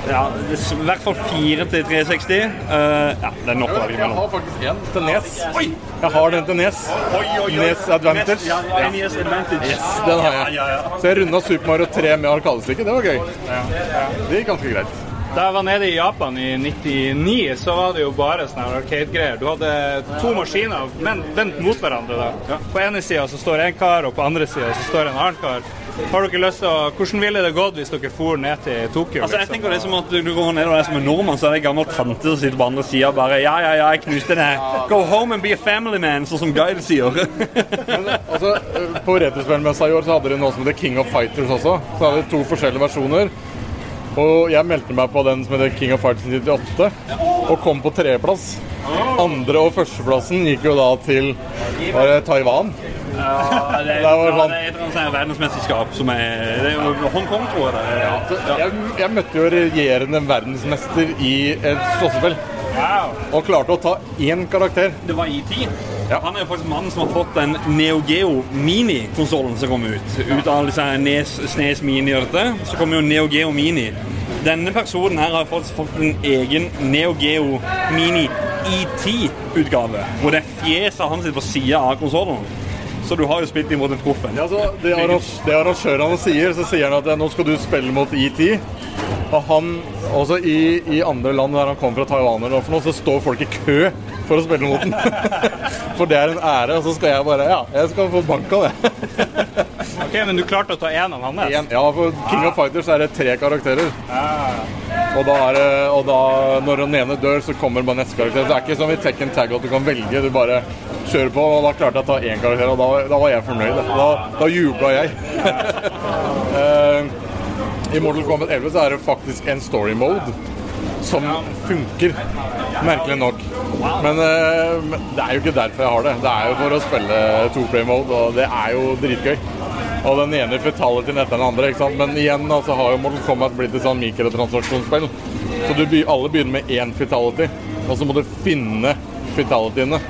L: ja, i hvert fall fire til 360. Uh, ja, det er nok å velge
N: Jeg
L: mellom.
N: har faktisk en til Nes. Jeg har den til Nes. Nes Advantage.
L: Ja, ja, NES Advantage.
N: Yes, den har jeg. Så jeg runda Super Mario 3 med arkadestykket. Det var gøy. Det gikk ganske greit.
M: Da jeg var nede i Japan i 99, så var det jo bare sånne arcade-greier. Du hadde to maskiner, men vendt mot hverandre. da. På ene sida så står en kar, og på andre sida så står en annen kar. Har dere lyst til å, Hvordan ville det gått hvis dere for ned til Tokyo?
L: Altså, jeg
M: liksom?
L: tenker det er som at du går ned og er som en nordmann, så er det en gammel tante som sitter på andre sida og bare Ja, ja, ja, jeg knuste den. Go home and be a family man, sånn som Guide sier.
N: Altså, på Retrospillmessa i år så hadde de noe som heter King of Fighters også. Så hadde de to forskjellige versjoner. Og jeg meldte meg på den som heter King of Fighters 98, og kom på tredjeplass. Andre- og førsteplassen gikk jo da til var det Taiwan.
L: Ja, det, <laughs>
N: Det var
L: ja,
N: sånn-
L: det er et eller annet sånn verdensmesterskap som er det er jo Hongkong, tror jeg det er.
N: Så Jeg, jeg møtte jo regjerende verdensmester i et slåssespill. Og klarte å ta én karakter.
L: Det var IT. Han er jo faktisk mannen som har fått den Neo Geo Mini-konsollen som kom ut. Ut av disse Nes, Snes Mini og dette, så kommer jo Neo Geo Mini. Denne personen her har faktisk fått en egen Neo Geo Mini ET-utgave. Hvor det er fjeset hans på sida av konsollen. Så du har jo spilt imot en proff.
N: Ja, det arrangørene sier, så sier han at nå skal du spille mot ET. Og han, også i, i andre land der han kommer fra Taiwan, eller noe så står folk i kø for å spille mot den. <laughs> For det er en ære, og så skal jeg bare Ja, jeg skal få banka, det. <laughs>
M: Ok, Men du klarte å ta én av hans?
N: Ja, for King of Fighters er det tre karakterer. Og da, er og da når den ene dør, så kommer bare neste karakter. Så Det er ikke som i Tekken Tag at du kan velge, du bare kjører på. Og da klarte jeg å ta én karakter, og da, da var jeg fornøyd. Da, da jubla jeg. <laughs> I Mortal Kombat 11 så er det faktisk en story mode som funker, merkelig nok. Men uh, det er jo ikke derfor jeg har det. Det er jo for å spille two-play mode, og det er jo dritgøy. Og den ene fatalityen etter den andre. ikke sant? Men igjen altså, så har jo Mortal Kombat blitt et sånn mikrotransaksjonsspill. Så du, alle begynner med én fatality, og så må du finne fatalityene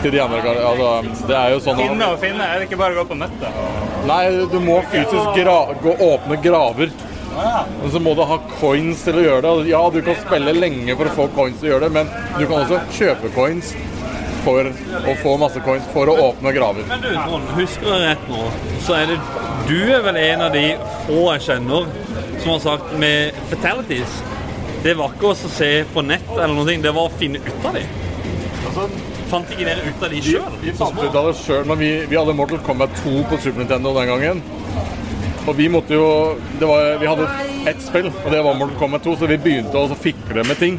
N: til de andre. Altså, det er jo sånn
M: Finne og finne, er det ikke bare å gå på nettet?
N: Nei, du må fysisk gra gå åpne graver. Og så må du ha coins til å gjøre det. Ja, du kan spille lenge for å få coins til å gjøre det, men du kan også kjøpe coins for å få masse coins for å åpne graver.
L: Men du, Trond, husker jeg rett nå, så er det Du er vel en av de få jeg kjenner som har sagt med fatalities. Det var ikke å se på nett eller noe, det var å finne ut av dem. Fant ikke dere ut av de
N: Vi,
L: sjøl?
N: vi fant ut av det sjøl, men vi, vi hadde Mortal Kombat 2 på Super Nintendo den gangen. Og vi måtte jo var, Vi hadde ett spill, og det var Mortal Kombat 2, så vi begynte å fikle med ting.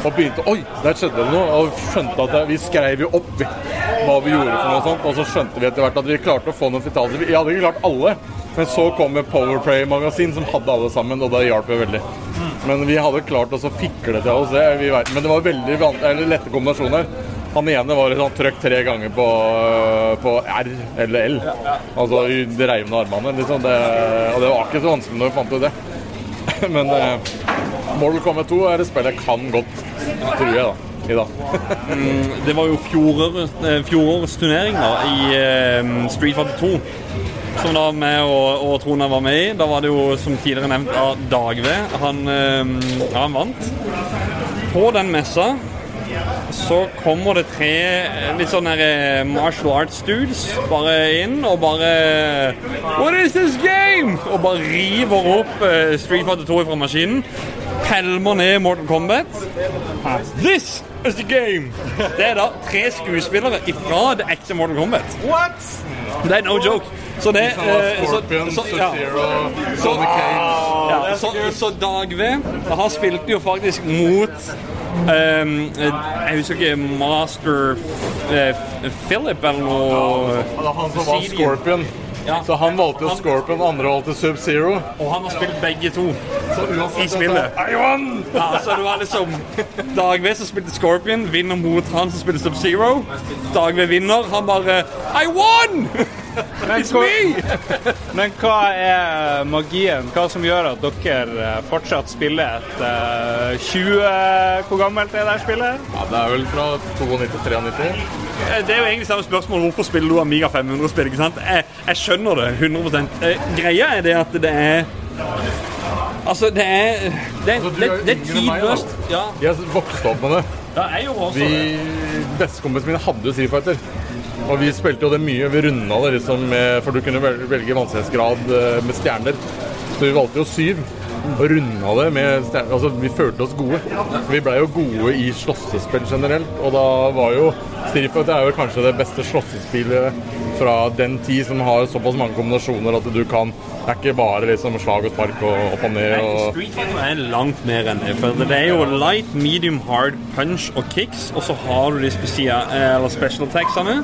N: Og begynte Oi, der skjedde det noe. Og skjønte at Vi skrev jo opp hva vi gjorde for noe sånt, og så skjønte vi etter hvert at vi klarte å få noen fitaler. Vi hadde ikke klart alle, men så kom et Powerplay-magasin som hadde alle sammen, og det hjalp jo veldig. Men vi hadde klart å fikle til oss det. Vi vet, men det var veldig lette kombinasjoner. Han ene var sånn trykk tre ganger på, på R eller L. Altså i de revne armene. Liksom. Det, og det var ikke så vanskelig når vi fant ut det. <laughs> Men eh, Mortal Kombat 2 er et spill jeg kan godt, tror jeg, da. I dag. <laughs>
L: Mm, det var jo fjorårets, eh, fjorårets turnering da, i eh, Street Fighter 2. Som da med og, og Trona var med i. Da var det jo, som tidligere nevnt, av Dagve. Han, eh, ja, han vant. På den messa så kommer det tre eh, litt sånne eh, martial arts dudes bare inn og bare What is this game? Og bare river opp eh, Street Fighter 2 fra maskinen. Pelmer ned Mortal Kombat. This is the game! Det er da tre skuespillere ifra det ekte Mortal Kombat.
N: What?
L: Det er no joke. Så det eh, så- så- ja. Så- ja, så, så Dag V Han spilte jo faktisk mot Um, Jeg husker ikke Master uh, Philip eller noe
N: var han som var Scorpion. Ja. Så han valgte han, Scorpion, andre valgte Sub-Zero.
L: Og han har spilt begge to. i spillet.
N: I won!
L: Ja, så det var liksom Dag V som spilte Scorpion, vinner mot han som spiller Sub-Zero. Dag V vinner. Han bare I won!
M: Men hva, <laughs> men hva er magien? Hva som gjør at dere eh, fortsatt spiller et uh, 20 Hvor gammelt er det her spillet?
N: Ja, det er vel fra 92-93.
L: Eh, Det er jo egentlig samme spørsmål. Hvorfor spiller du Amiga 500-spill? ikke sant? Jeg, jeg skjønner det 100 Eh, Greia er det at det er Altså, det er Det,
N: Altså,
L: det, det er tidløst. Ja.
N: Jeg vokste opp med det.
L: ja, jeg gjorde også Vi,
N: bestekompisene mine hadde jo Street Fighter. Og vi spilte jo det mye. Vi runda det liksom med For du kunne velge vanskelighetsgrad eh, med stjerner. Så vi valgte jo syv. Og runda det med stjerner. Altså, vi følte oss gode. Vi blei jo gode i slåssespill generelt. Og da var jo Street Fighter er jo kanskje det beste slåssespillet fra den tid som har såpass mange kombinasjoner at du kan Det er ikke bare liksom slag og spark og opp og ned og
L: Street Fighter er langt mer enn det. For det er jo light, medium, hard, punch og kicks, og så har du de eller special attacksene.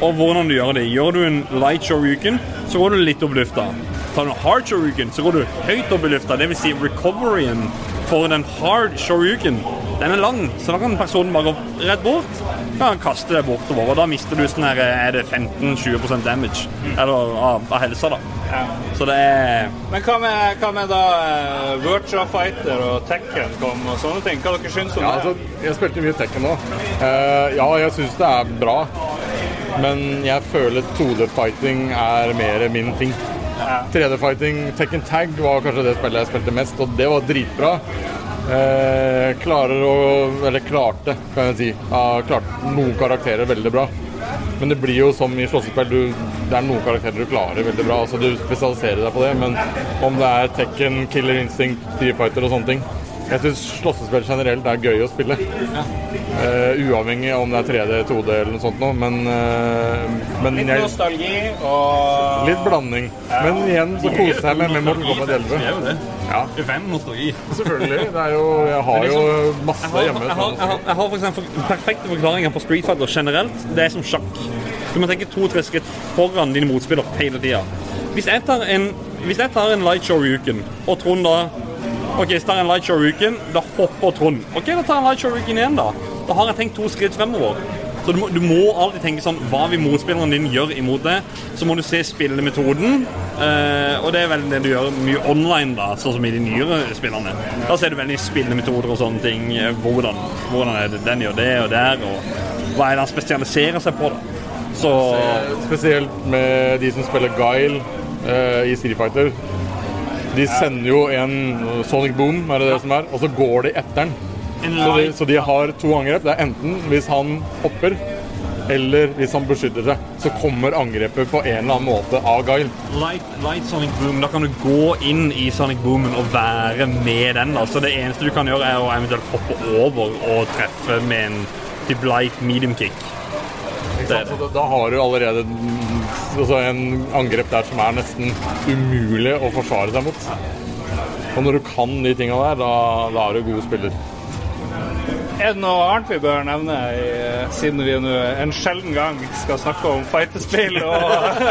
L: Og hvordan du gjør det. Gjør du en light shoryuken, så går du litt opp i lufta. Tar du en hard shoryuken, så går du høyt opp i lufta. Vil si recoveryen for den hard shoryuken, den er lang, så da kan personen bare gå rett bort. Kan kaste det bortover, og da mister du sånn her Er det 15-20% damage Eller av, av helsa, da. Så det er
M: Men hva med, hva med da uh, Virtua Fighter og Tekken kom og sånne ting? Hva dere syns om
N: Ja,
M: det?
N: altså, jeg spilte mye Tekken nå. Uh, ja, jeg syns det er bra. Men jeg føler 2D-fighting er mer min ting. 3D-fighting, Tekken Tag var kanskje det spillet jeg spilte mest, og det var dritbra. Eh, klarer å Eller klarte, kan jeg si. Har klart noen karakterer veldig bra. Men det blir jo som i slåssespill, det er noen karakterer du klarer veldig bra. altså Du spesialiserer deg på det, men om det er Tekken, Killer Instinct, Street Fighter og sånne ting Jeg syns slåssespill generelt er gøy å spille. Eh, uavhengig om det er 3D, 2D eller noe sånt noe, men, uh, men
M: Litt
N: jeg,
M: nostalgi og
N: Litt blanding. Men igjen så koser jeg meg med Morten Kombat 11.
L: Det er jo det.
N: Ja.
L: Fem nostalgi.
N: Selvfølgelig. Det er jo, <laughs> jeg har jo masse
L: Jeg har,
N: hjemme.
L: jeg har, jeg har, jeg har for eksempel perfekte forklaringer på Street Fighter generelt. Det er som sjakk. Du må tenke to-tre skritt foran dine motspillere hele tida. Hvis jeg tar en, hvis jeg tar en light show-uken, og Trond da Ok, så tar jeg en light show-uken, da hopper Trond. Ok, da tar jeg en light show-uken igjen, da. Da har jeg tenkt to skritt fremover. Så du må, du må alltid tenke sånn Hva vil motspilleren din gjøre imot det? Så må du se spillemetoden. Eh, og det er vel det du gjør mye online, da, sånn som i de nyere spillerne. Da ser du veldig spillemetoder og sånne ting. eh, Hvordan, hvordan er det den gjør det og der, og hva er det han spesialiserer seg på, da. Så
N: Spesielt med de som spiller Guile eh, i Street Fighter. De sender jo en Sonic Boom, er det det som er, og så går de etter den. Så de, så de har to angrep. Det er enten hvis han hopper, eller hvis han beskytter seg. Så kommer angrepet på en eller annen måte av Guile.
L: Light, light Sonic Boom, da kan du gå inn i Sonic Boomen og være med den. Altså det eneste du kan gjøre, er å eventuelt hoppe over og treffe med en typ light medium kick.
N: Sant? Så da, har du allerede altså en angrep der som er nesten umulig å forsvare seg mot. Og når du kan de tinga der, da, da er du god spiller.
M: Er det noe annet vi bør nevne, i, siden vi nå en sjelden gang skal snakke om fightespill og,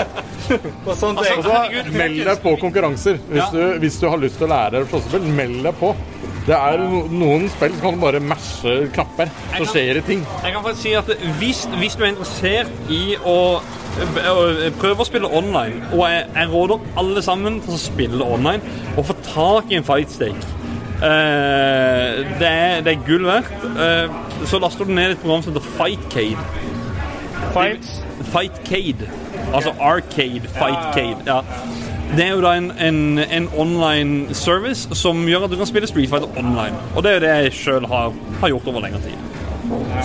M: <laughs> og sånne ting?
N: Altså, meld deg på konkurranser. Hvis, du, hvis du har lyst til å lære slåssespill, meld deg på. Det er no, noen spill som kan du bare mashe knapper, så skjer det ting.
L: Jeg kan faktisk si at hvis, hvis du er interessert i å, å prøve å spille online, og jeg, jeg råder alle sammen til å spille online og få tak i en fightstake eh, det, er, det er gull verdt. Eh, så laster du ned et program som heter Fightcade.
M: Fights?
L: Fightcade. Altså Arcade Fightcade. Ja. Det er jo da en, en, en online service som gjør at du kan spille Street Fighter online. Og det er jo det jeg sjøl har, har gjort over lengre tid.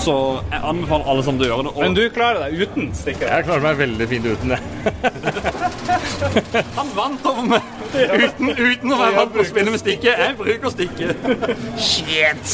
L: Så jeg anbefaler alle sammen å gjøre det. Og
M: Men du klarer deg uten stikker?
N: Jeg klarer meg veldig fint uten det.
L: han vant over meg uten, uten å være vant til å spille med stikke. Jeg bruker stikke. Shit!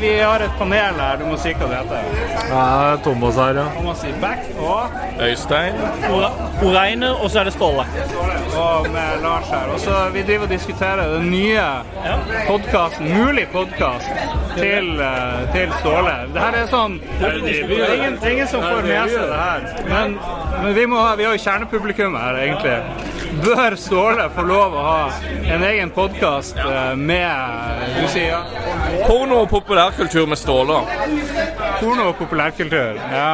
B: Men vi har et panel her, du må si hva det heter.
O: Ja, Thomas her, ja.
B: Thomas i back og
O: Øystein.
E: Oreine, og så er det Ståle.
B: og med Lars her. Og så Vi driver og diskuterer den nye podkasten, mulig podkast, til, eh, til Ståle. Det her er sånn Det er ingen, ingen som får med seg det her. Men, men vi, må vi har jo kjernepublikum her, egentlig. Bør Ståle få lov å ha en egen podkast med Du sier ja?
O: Porno og populærkultur med Ståle.
B: Porno og populærkultur, ja.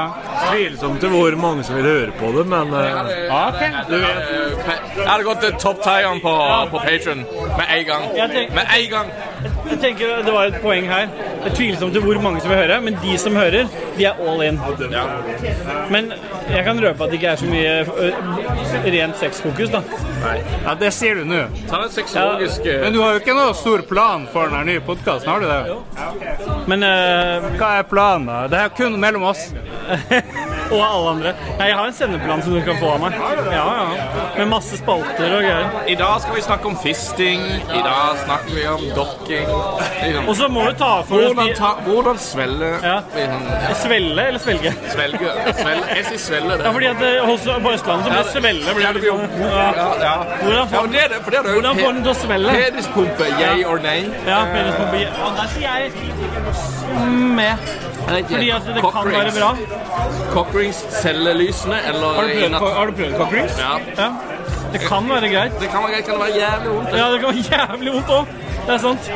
O: Tvilsomt til hvor mange som vil høre på det, men eh,
B: okay.
O: du vet. Jeg hadde gått til topp tieren på, på Patron med en gang. Med en gang.
E: Jeg tenker Det var et poeng her. Det er tvilsomt til hvor mange som vil høre, men de som hører, de er all in. Men jeg kan røpe at det ikke er så mye rent sexfokus, da. Nei.
B: Ja, Det sier du nå.
O: Ta en sexologisk ja.
B: Men du har jo ikke noe stor plan for den nye podkasten, har du det? Jo.
E: Men uh,
B: Hva er planen, da? Det er kun mellom oss. <laughs>
E: Og alle andre. Nei, jeg har en sendeplan som du kan få av meg. Ja, ja. Med masse spalter og greier.
O: I dag skal vi snakke om fisting. I dag snakker vi om Liksom.
E: Og så må du ta for
O: Hvordan, ta, hvordan svelle
E: Ja.
O: liksom,
E: Svelle eller svelge?
O: Svelge. Svelle. Jeg sier svelle. Det.
E: Ja, fordi at eh, hos, på Østlandet så blir svelle blir
O: Ja, det blir
E: ja.
O: ja, ja.
E: Hvordan får,
O: men det det, for det er det
E: hvordan får den til å svelle?
O: Penispumpe, yay or nay?
E: Ja, penispumpe. Ja, der sier jeg med. Fordi at det kan være bra.
O: Cockrings cellelysene, eller
E: Har du prøvd, har du prøvd cockrings?
O: Ja.
E: Ja. Det kan være greit.
O: Det kan være greit, kan det være jævlig vondt.
E: Ja, det kan være jævlig vondt òg. Det er sant.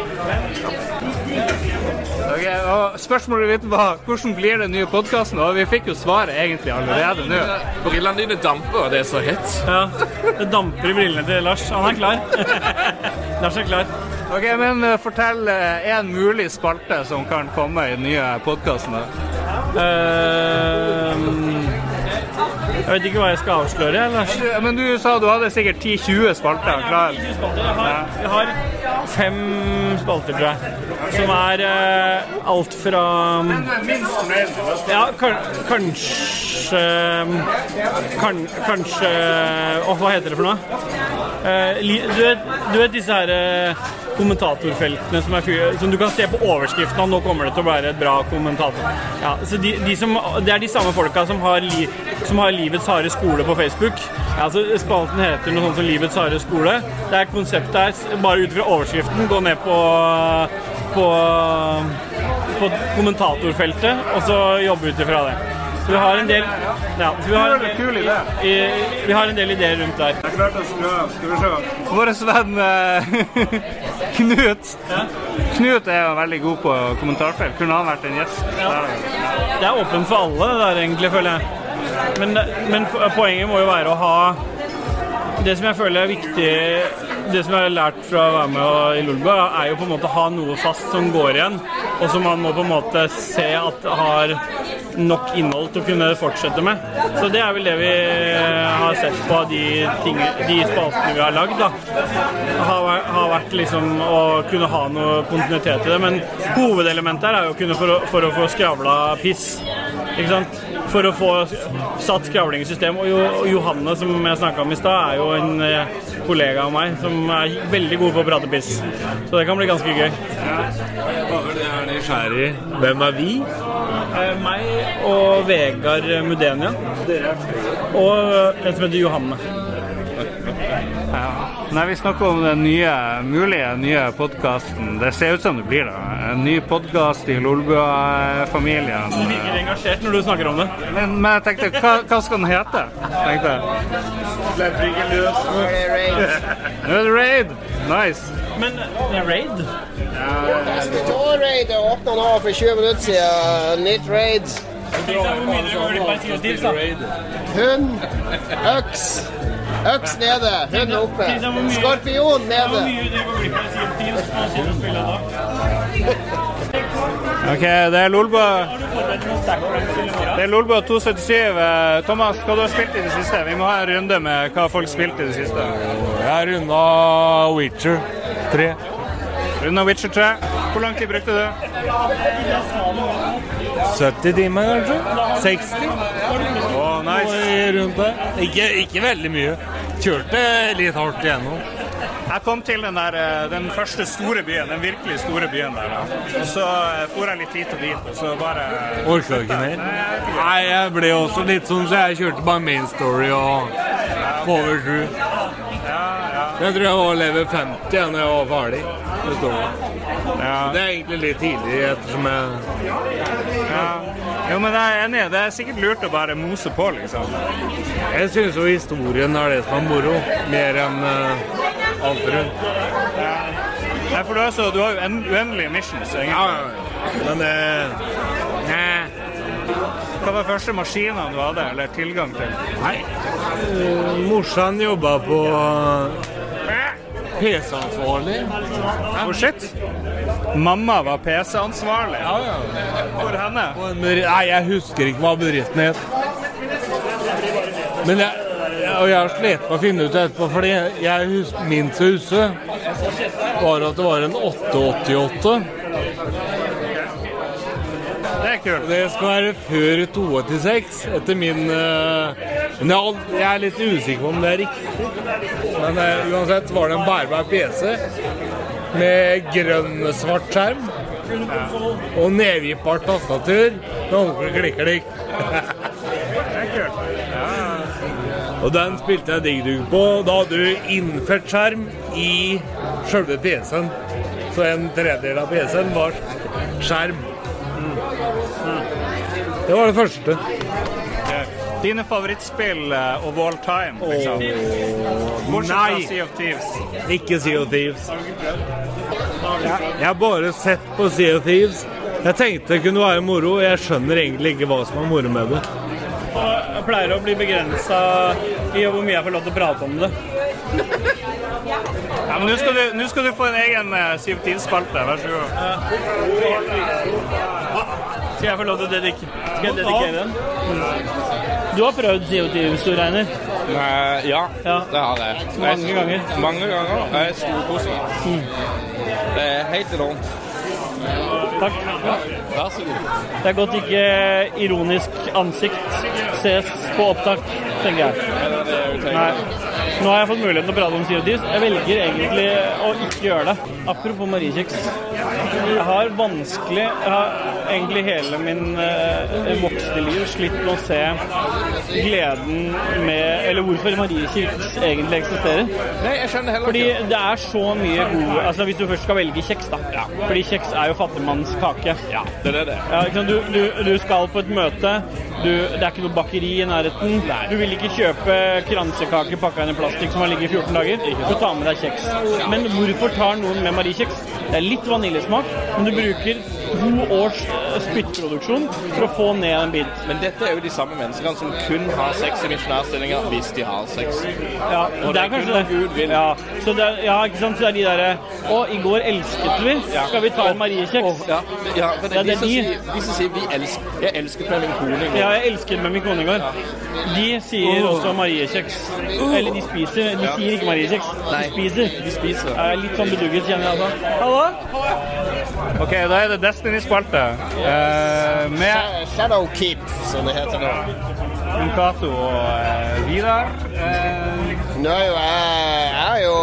B: Ok, og Spørsmålet ditt var hvordan blir den nye podkasten? Og vi fikk jo svaret egentlig allerede nå.
O: Brillene dine damper, og det er så hett.
E: Ja, Det damper i brillene til Lars. Han er klar. <laughs> Lars er klar.
B: Ok, men eh, Fortell én en mulig spalte som kan komme i den nye podkasten.
E: Ehm, jeg vet ikke hva jeg skal avsløre, Lars.
B: Men du sa du hadde sikkert 10-20 spalter klar.
E: Jeg har, jeg har fem spalter, tror jeg. Som er eh, alt fra Ja, kan, kanskje kan, Kanskje Åh, hva heter det for noe? Eh, du, vet, du vet disse her eh, kommentatorfeltene som, fyr- som du kan se på overskriften og nå kommer det til å være et bra kommentator. Ja, så de, de som, det er de samme folka som har, li, som har Livets harde skole på Facebook. Ja, så Spalten heter noe sånt som Livets harde skole. Det er konseptet er bare ut fra overskriften. Gå ned på, på, på kommentatorfeltet og så jobbe ut ifra det. Så vi har en del ja, så vi har,
B: Kul idé.
E: i, vi har en del ideer rundt der.
B: Jeg klarte å skru av. Skal vi se. Vår venn eh, <laughs> Knut Knut er jo veldig god på kommentarfelt. Kunne han vært en gjest? Ja.
E: Det er åpent for alle, det der egentlig, føler jeg. Men, men poenget må jo være å ha Det som jeg føler er viktig Det som jeg har lært fra å være med i Lulba, er jo på en måte å ha noe fast som går igjen, og som man må på en måte se at har nok innhold til å kunne fortsette med. Så det er vel det vi har sett på de, de spaltene vi har lagd. da. Har, har vært liksom å kunne ha noe kontinuitet i det. Men hovedelementet her er jo å kunne for for å få skravla piss. Ikke sant? For å få satt skravling i system. Og jo, og Johanne, som jeg snakka om i stad, er jo en eh, kollega av meg som er veldig god på å prate piss. Så det kan bli ganske gøy.
O: Bare det er nysgjerrig. Hvem er vi?
E: Eh, meg og Vegard Mudenia. Og en som heter Johanne.
B: Ja. Nei, Vi snakker om den nye, mulige nye podkasten. Det ser ut som det blir det. En ny podkast i Lolbua-familien.
E: Du virker engasjert når du snakker om det.
B: Men, men jeg tenkte, hva, hva skal den hete? Tenkte jeg.
E: Løs.
B: Nå er det raid. Nice.
E: Men det er raid?
A: Raid åpna nå for 20 minutter siden. Nytt raid. Hund, øks. Øks nede, hund oppe. Skorpion nede. <laughs>
B: OK, det er Lolbø Det er Lolbø 277. Eh, Thomas, hva du har spilt i det siste? Vi må ha en runde med hva folk spilte i det siste.
K: Jeg har runda Witcher 3.
B: Runda Witcher 3. Hvor lang tid brukte du?
K: 70 timer, kanskje? 60?
B: Å, nice.
K: Rundt der. Ikke, ikke veldig mye. Kjørte litt hardt igjennom.
B: Jeg kom til den, der, eh, den første store byen, den virkelig store byen der. Da. Og så eh, for jeg litt hit og dit, og så bare
K: Orka ikke mer? Nei, jeg ble også litt sånn, så jeg kjørte bare main story og på over sju. Jeg tror jeg var level 50 da jeg var ferdig. Det det. Det er egentlig litt tidlig, ettersom jeg
B: ja. Jo, men jeg er enig. Det er sikkert lurt å bare mose på, liksom.
K: Jeg syns jo historien er det som er moro, mer enn uh, alt rundt.
B: Nei, for du har, så, du har jo en, uendelige missions, egentlig.
K: Ja, men det
B: Hva var første maskinene du hadde, eller tilgang til?
K: Nei. Uh, morsan jobba på PC-ansvarlig.
B: Oh, shit. Mamma var PC-ansvarlig?
K: Ja, ja.
B: Hvor henne?
K: Nei, jeg husker ikke hva bedriften het. Men jeg, og jeg har slitt med å finne ut etterpå, fordi jeg hus, minst å huske var at det var en 888.
B: Det er kult.
K: Det skal være før 286, etter min uh, Men jeg, er litt usikker på om det er riktig. Men uh, uansett var det en bærbar PC med grønn-svart skjerm. Og nedvippbart tastatur med ordentlig klikk-klikk.
B: Det.
K: Og den spilte jeg Dig på. Da hadde du innført skjerm i sjølve PC-en. Så en tredjedel av PC-en var skjerm. Det var det første.
B: Dine favorittspill uh, of all time, liksom? Bortsett fra
K: Nei.
B: Sea of Thieves.
K: Ikke Sea of Thieves. Jeg, jeg har bare sett på Sea of Thieves. Jeg tenkte det kunne være moro. Jeg skjønner egentlig ikke hva som er moro med det.
E: Og jeg pleier å bli begrensa i hvor mye jeg får lov til å prate om det.
B: Ja, men Nå skal, du- skal du få en egen uh, Sea of Thieves-spalte. Vær så god.
E: Skal jeg få lov til å dedik skal jeg dedikere den? Du har prøvd CO-tivs, du regner. Reiner?
O: Eh, ja, det har jeg.
E: Mange
O: Jeg-
E: ganger?
O: Mange ganger. Jeg er storkoser meg. Det er helt enormt.
E: Takk.
O: Vær så god.
E: Det er godt ikke ironisk ansikt ses på opptak, tenker jeg. Nei. Nå har jeg fått muligheten til å prate om Sea of Jeg velger egentlig å ikke gjøre det. Apropos mariekjeks. Jeg har vanskelig Jeg har egentlig hele min eh, voksne liv slitt med å se gleden med Eller hvorfor mariekjeks egentlig eksisterer.
O: Nei, jeg skjønner heller
E: Fordi
O: ikke.
E: det er så mye gode Altså Hvis du først skal velge kjeks, da. Fordi kjeks er jo fattigmanns kake.
O: Ja, det er det.
E: Ja? Du, du, du skal på et møte, du, det er ikke noe bakeri i nærheten. Du vil ikke kjøpe kransekake pakka inn i plastikk som har ligget i 14 dager. Du tar med deg kjeks. Men hvorfor tar noen med mariekjeks? Det er litt vaniljesmak, men du bruker to års spyttproduksjon for å få ned en bit.
O: Men dette er jo de samme menneskene som kun har sex i misjonærstillinger hvis de har sex.
E: Ja,
O: Og
E: det er kanskje det.
O: Gud vil.
E: Ja, så det er, ja, ikke sant? Så det er de derre Å, i går elsket vi. Skal vi ta en mariekjeks?
O: Ja, ja, for det er
E: det
O: de, som
E: de.
O: sier, de som sier vi elsker, 'jeg elsket med min kone'. i går.
E: Ja, jeg elsket med min kone i går. De sier også mariekjeks. Eller de spiser. De
O: Ja.
E: sier ikke mariekjeks. De spiser.
O: De spiser.
E: Jeg er litt sånn bedugget, kjenner jeg altså. Hallo?
B: OK, da er det Destiny-spalte. Eh, med
A: Shadowkeep, som det heter nå.
B: Cato og eh, Vidar. Eh,
A: Nå er jo jeg, jeg har jo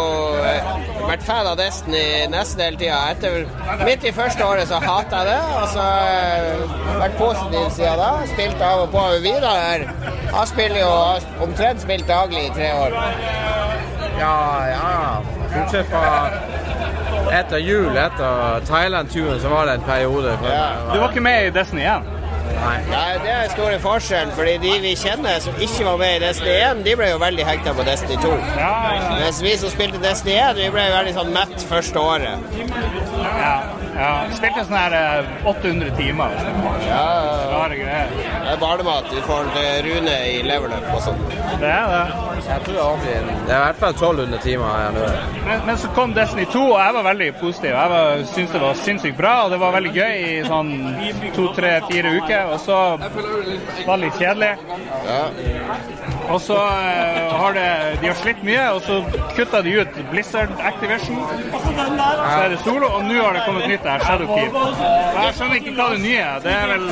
A: eh, vært fan av Destiny nesten hele tida. Etter midt i første året så hata jeg det, og så har jeg vært positiv siden da. Spilt av og på med Vidar her. Han spiller jo har omtrent spilt daglig i tre år.
P: Ja, ja. Bortsett fra etter jul, etter Thailand-turen, så var det en periode.
B: Du var ikke med i Destiny 1?
A: Nei. Nei, det er store forskjellen, fordi de vi kjenner som ikke var med i Destiny 1, de ble jo veldig hekta på Destiny 2. Mens vi som spilte Destiny 1, vi ble veldig sånn mett første året.
B: Ja, ja. Spilte sånn her eh, 800 timer. og sånn.
A: Ja,
B: Rare greier.
A: det er barnemat i forhold til Rune i leverløp og sånn.
B: Det er det.
P: Jeg tror det er ordentlig. Det er i hvert fall 1200 timer her nå.
B: Men, men så kom Destiny 2, og jeg var veldig positiv. Jeg var, syntes det var sinnssykt bra, og det var veldig gøy i sånn to, tre, fire uker. Og så var det litt kjedelig. Og så eh, har det De har slitt mye, og så kutta de ut Blizzard Activation. Så er det solo, og nå har det kommet nytt der, Shadowkeep. Jeg skjønner ikke hva det nye er. Det er vel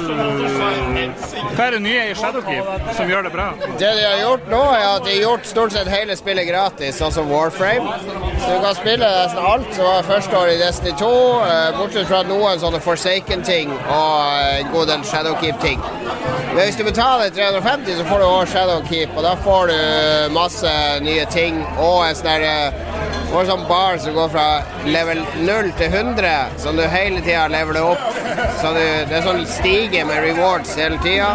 B: Hva er det nye i Shadowkeep som gjør det bra?
A: Det de har gjort nå, er at de har gjort stort sett hele spillet gratis, sånn som Warframe. Så du kan spille nesten alt som var første år i Destiny 2, eh, bortsett fra noen sånne Forsaken-ting og eh, en god del Shadowkeep-ting. Men hvis du betaler 350, så får du også Shadowkeep, og da får du masse nye ting og en sånn eh, sånn bar som går fra level 0 til 100, som du hele tida leveler opp. Så du, det er sånn stige med rewards hele tida,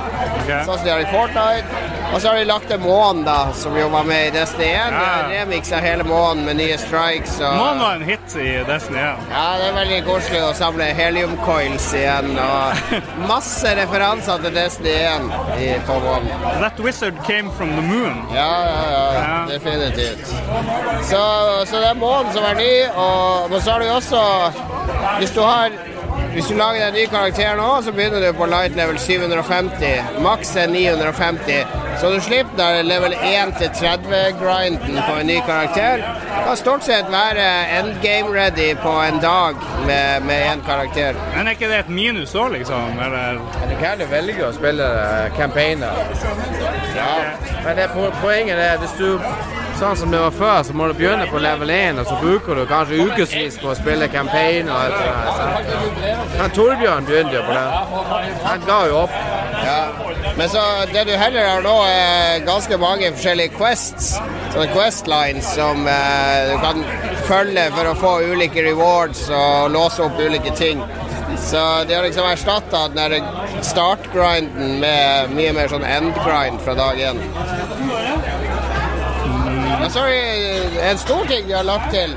A: sånn som de har i Fortnite. Og så har de lagt til månen, da, som jo var med i Destiny 1.
B: Ja.
A: Remix av hele månen med nye strikes. Og...
B: Månen var en hit i Destiny 1.
A: Ja, det er veldig koselig å samle heliumcoils igjen. Og <laughs> masse referanser til Destiny 1 i, på månen.
B: That wizard came from the moon.
A: Ja, ja, ja. Definitivt. Så, så det er månen som er ny, og men så har du også Hvis du har hvis du lager deg en ny karakter nå, så begynner du på light level 750. Maks er 950. Så du slipper der level 1 til 30-grinden på en ny karakter. Kan stort sett være endgame ready på en dag med med én karakter.
B: Men er ikke det et minus òg, liksom? Eller?
P: Du kan velge å spille eh, campaigner.
A: Ja.
P: Men det, poenget er hvis du Sånn som det var før, så må du begynne på level 1, og så bruker du kanskje ukevis på å spille campaign og alt sånt. Så. Men Torbjørn begynte jo på det. Han ga jo opp.
A: Ja. Men så det du heller har nå, er ganske mange forskjellige quests. Sånne questlines som eh, du kan følge for å få ulike rewards og låse opp ulike ting. Så de har liksom erstatta den startgrinden med mye mer sånn endgrind fra dag én. Så en stor ting de har lagt til,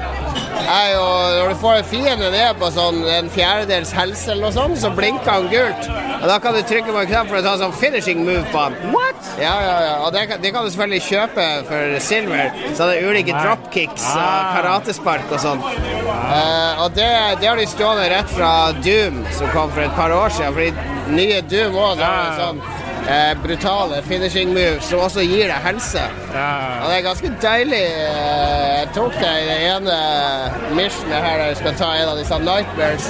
A: er jo når du får en fiende ned på sånn en fjerdedels helse eller noe sånt, så blinker han gult. Og da kan du trykke på en knapp for å ta en sånn finishing move på han. What? Ja, ja, ja. Og det kan, det kan du selvfølgelig kjøpe for silver. Så det er ulike dropkicks og karatespark og sånn. Uh, og det, det har de stjålet rett fra Doom, som kom for et par år siden. Fordi nye Doom òg det sånn eh, brutale finishing moves som også gir deg helse. Og det er ganske deilig. eh, Jeg tok det i det ene missionet her jeg skal ta en av disse nightmares,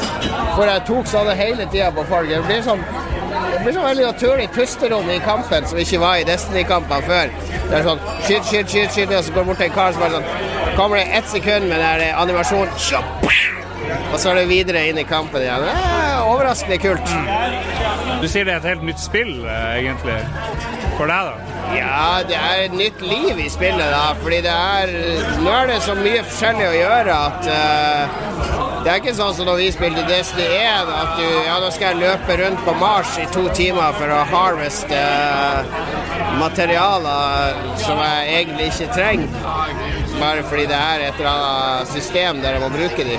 A: hvor jeg tok sånne hele tida på folk. Det blir sånn det blir sånn veldig naturlig pusterom i kampen som ikke var i Destiny-kampene før. Det er sånn skyt, skyt, skyt, skyt, og så går det bort til en kar som bare sånn Kommer det ett sekund med den animasjonen, og så er det videre inn i kampen igjen. Det er overraskende kult.
B: Du sier det er et helt nytt spill, eh, egentlig. For deg, da?
A: Ja, det er et nytt liv i spillet, da. Fordi det er Nå er det så mye forskjellig å gjøre at uh, Det er ikke sånn som når vi spilte Destiny 1, at du Ja, nå skal jeg løpe rundt på Mars i to timer for å harveste uh, materialer som jeg egentlig ikke trenger. Bare fordi det er et eller annet system der jeg må bruke de.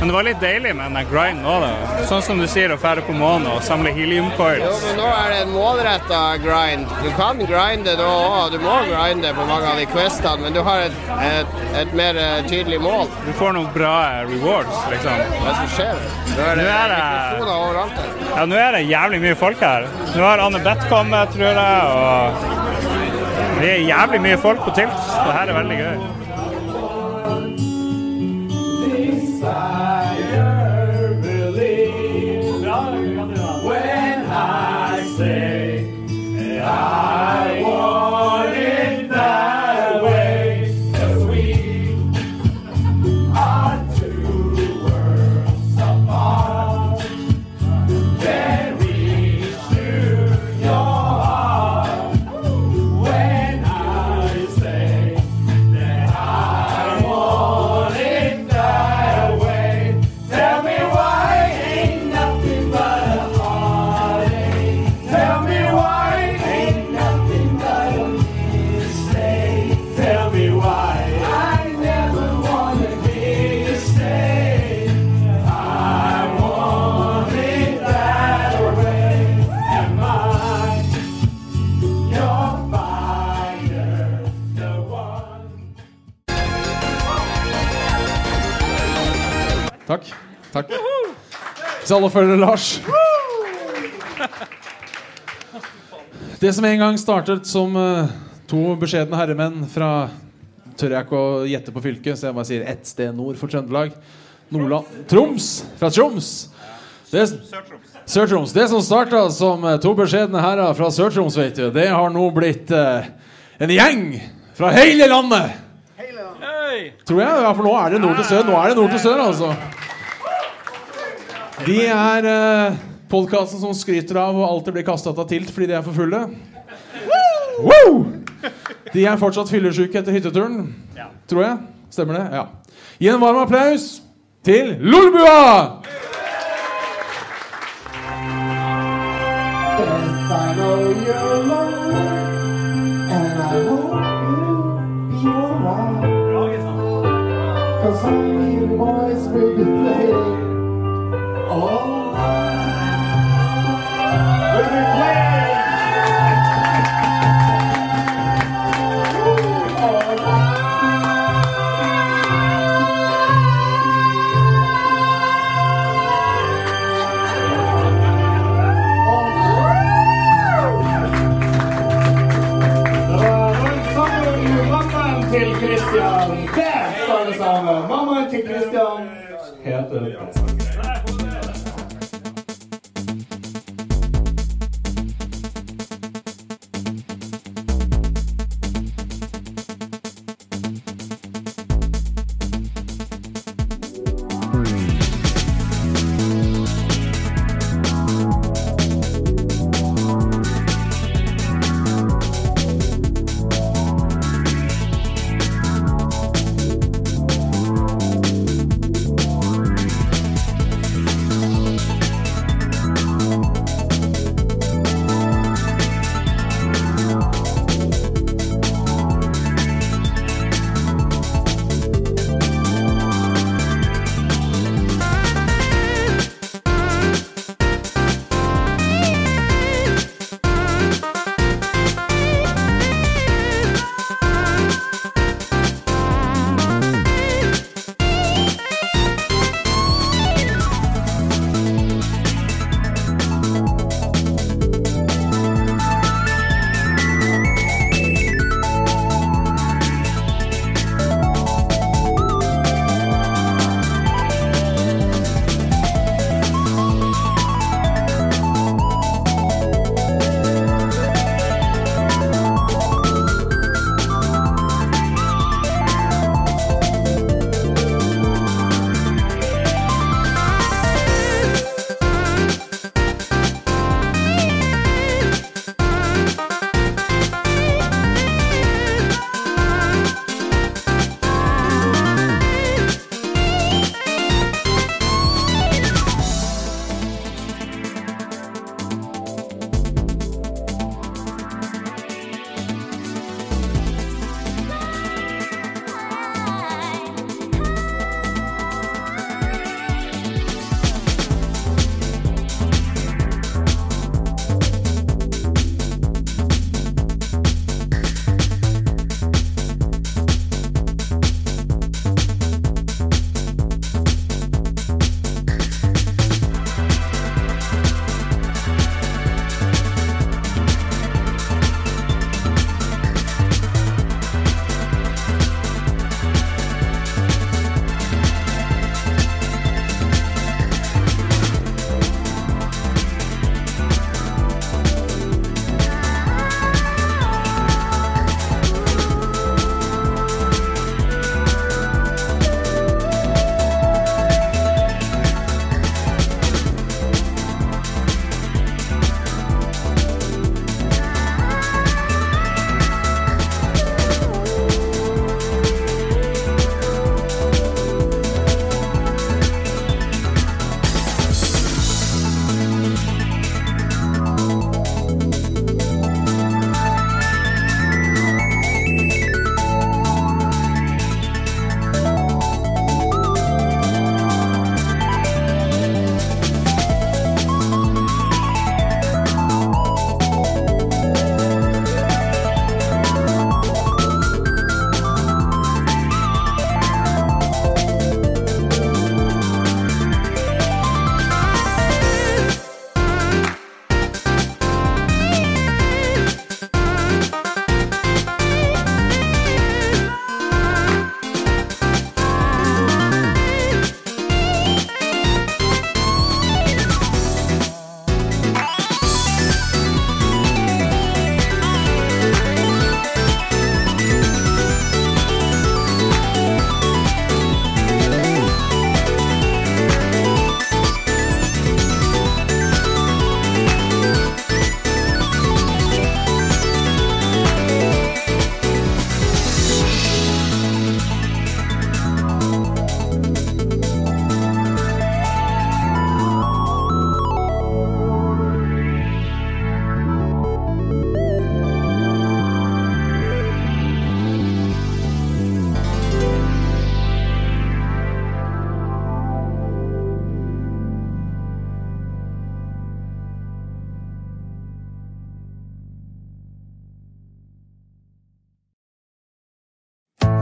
B: Men det var litt deilig med den grinden òg, da. Sånn som du sier, å fære på månen og samle helium
A: Jo, men nå er det en målretta grind. Du kan grinde nå òg, du må grinde på mange av de questene, men du har et, et, et mer eh, tydelig mål.
B: Du får noen bra eh, rewards, liksom.
A: Hva som skjer? Nå er det
B: Nå er det-
A: mikrofoner overalt her.
B: Ja, nå er det jævlig mye folk her. Nå har Anne Beth kommet, tror jeg, og det er jævlig mye folk på Tilt. Det her er veldig gøy.
Q: Hvis alle følgere, Lars. Det som en gang startet som eh, to beskjedne herremenn fra Tør jeg ikke å gjette på fylket, så jeg bare sier ett sted nord for Trøndelag. Nordland Troms! Fra Troms! Det, Sør-Troms. Det som starta som eh, to beskjedne herrer fra Sør-Troms, vet du, det har nå blitt eh, en gjeng fra hele landet! Tror jeg. Ja, for nå er det nord til sør. Nå er det nord til sør, altså. De er eh, podkasten som skryter av og alltid blir kastet av tilt fordi de er for fulle. Woo! De er fortsatt fyllesyke etter hytteturen, tror jeg. Stemmer det? Ja. Gi en varm applaus til Lolbua!
R: If I know you're lonely, heter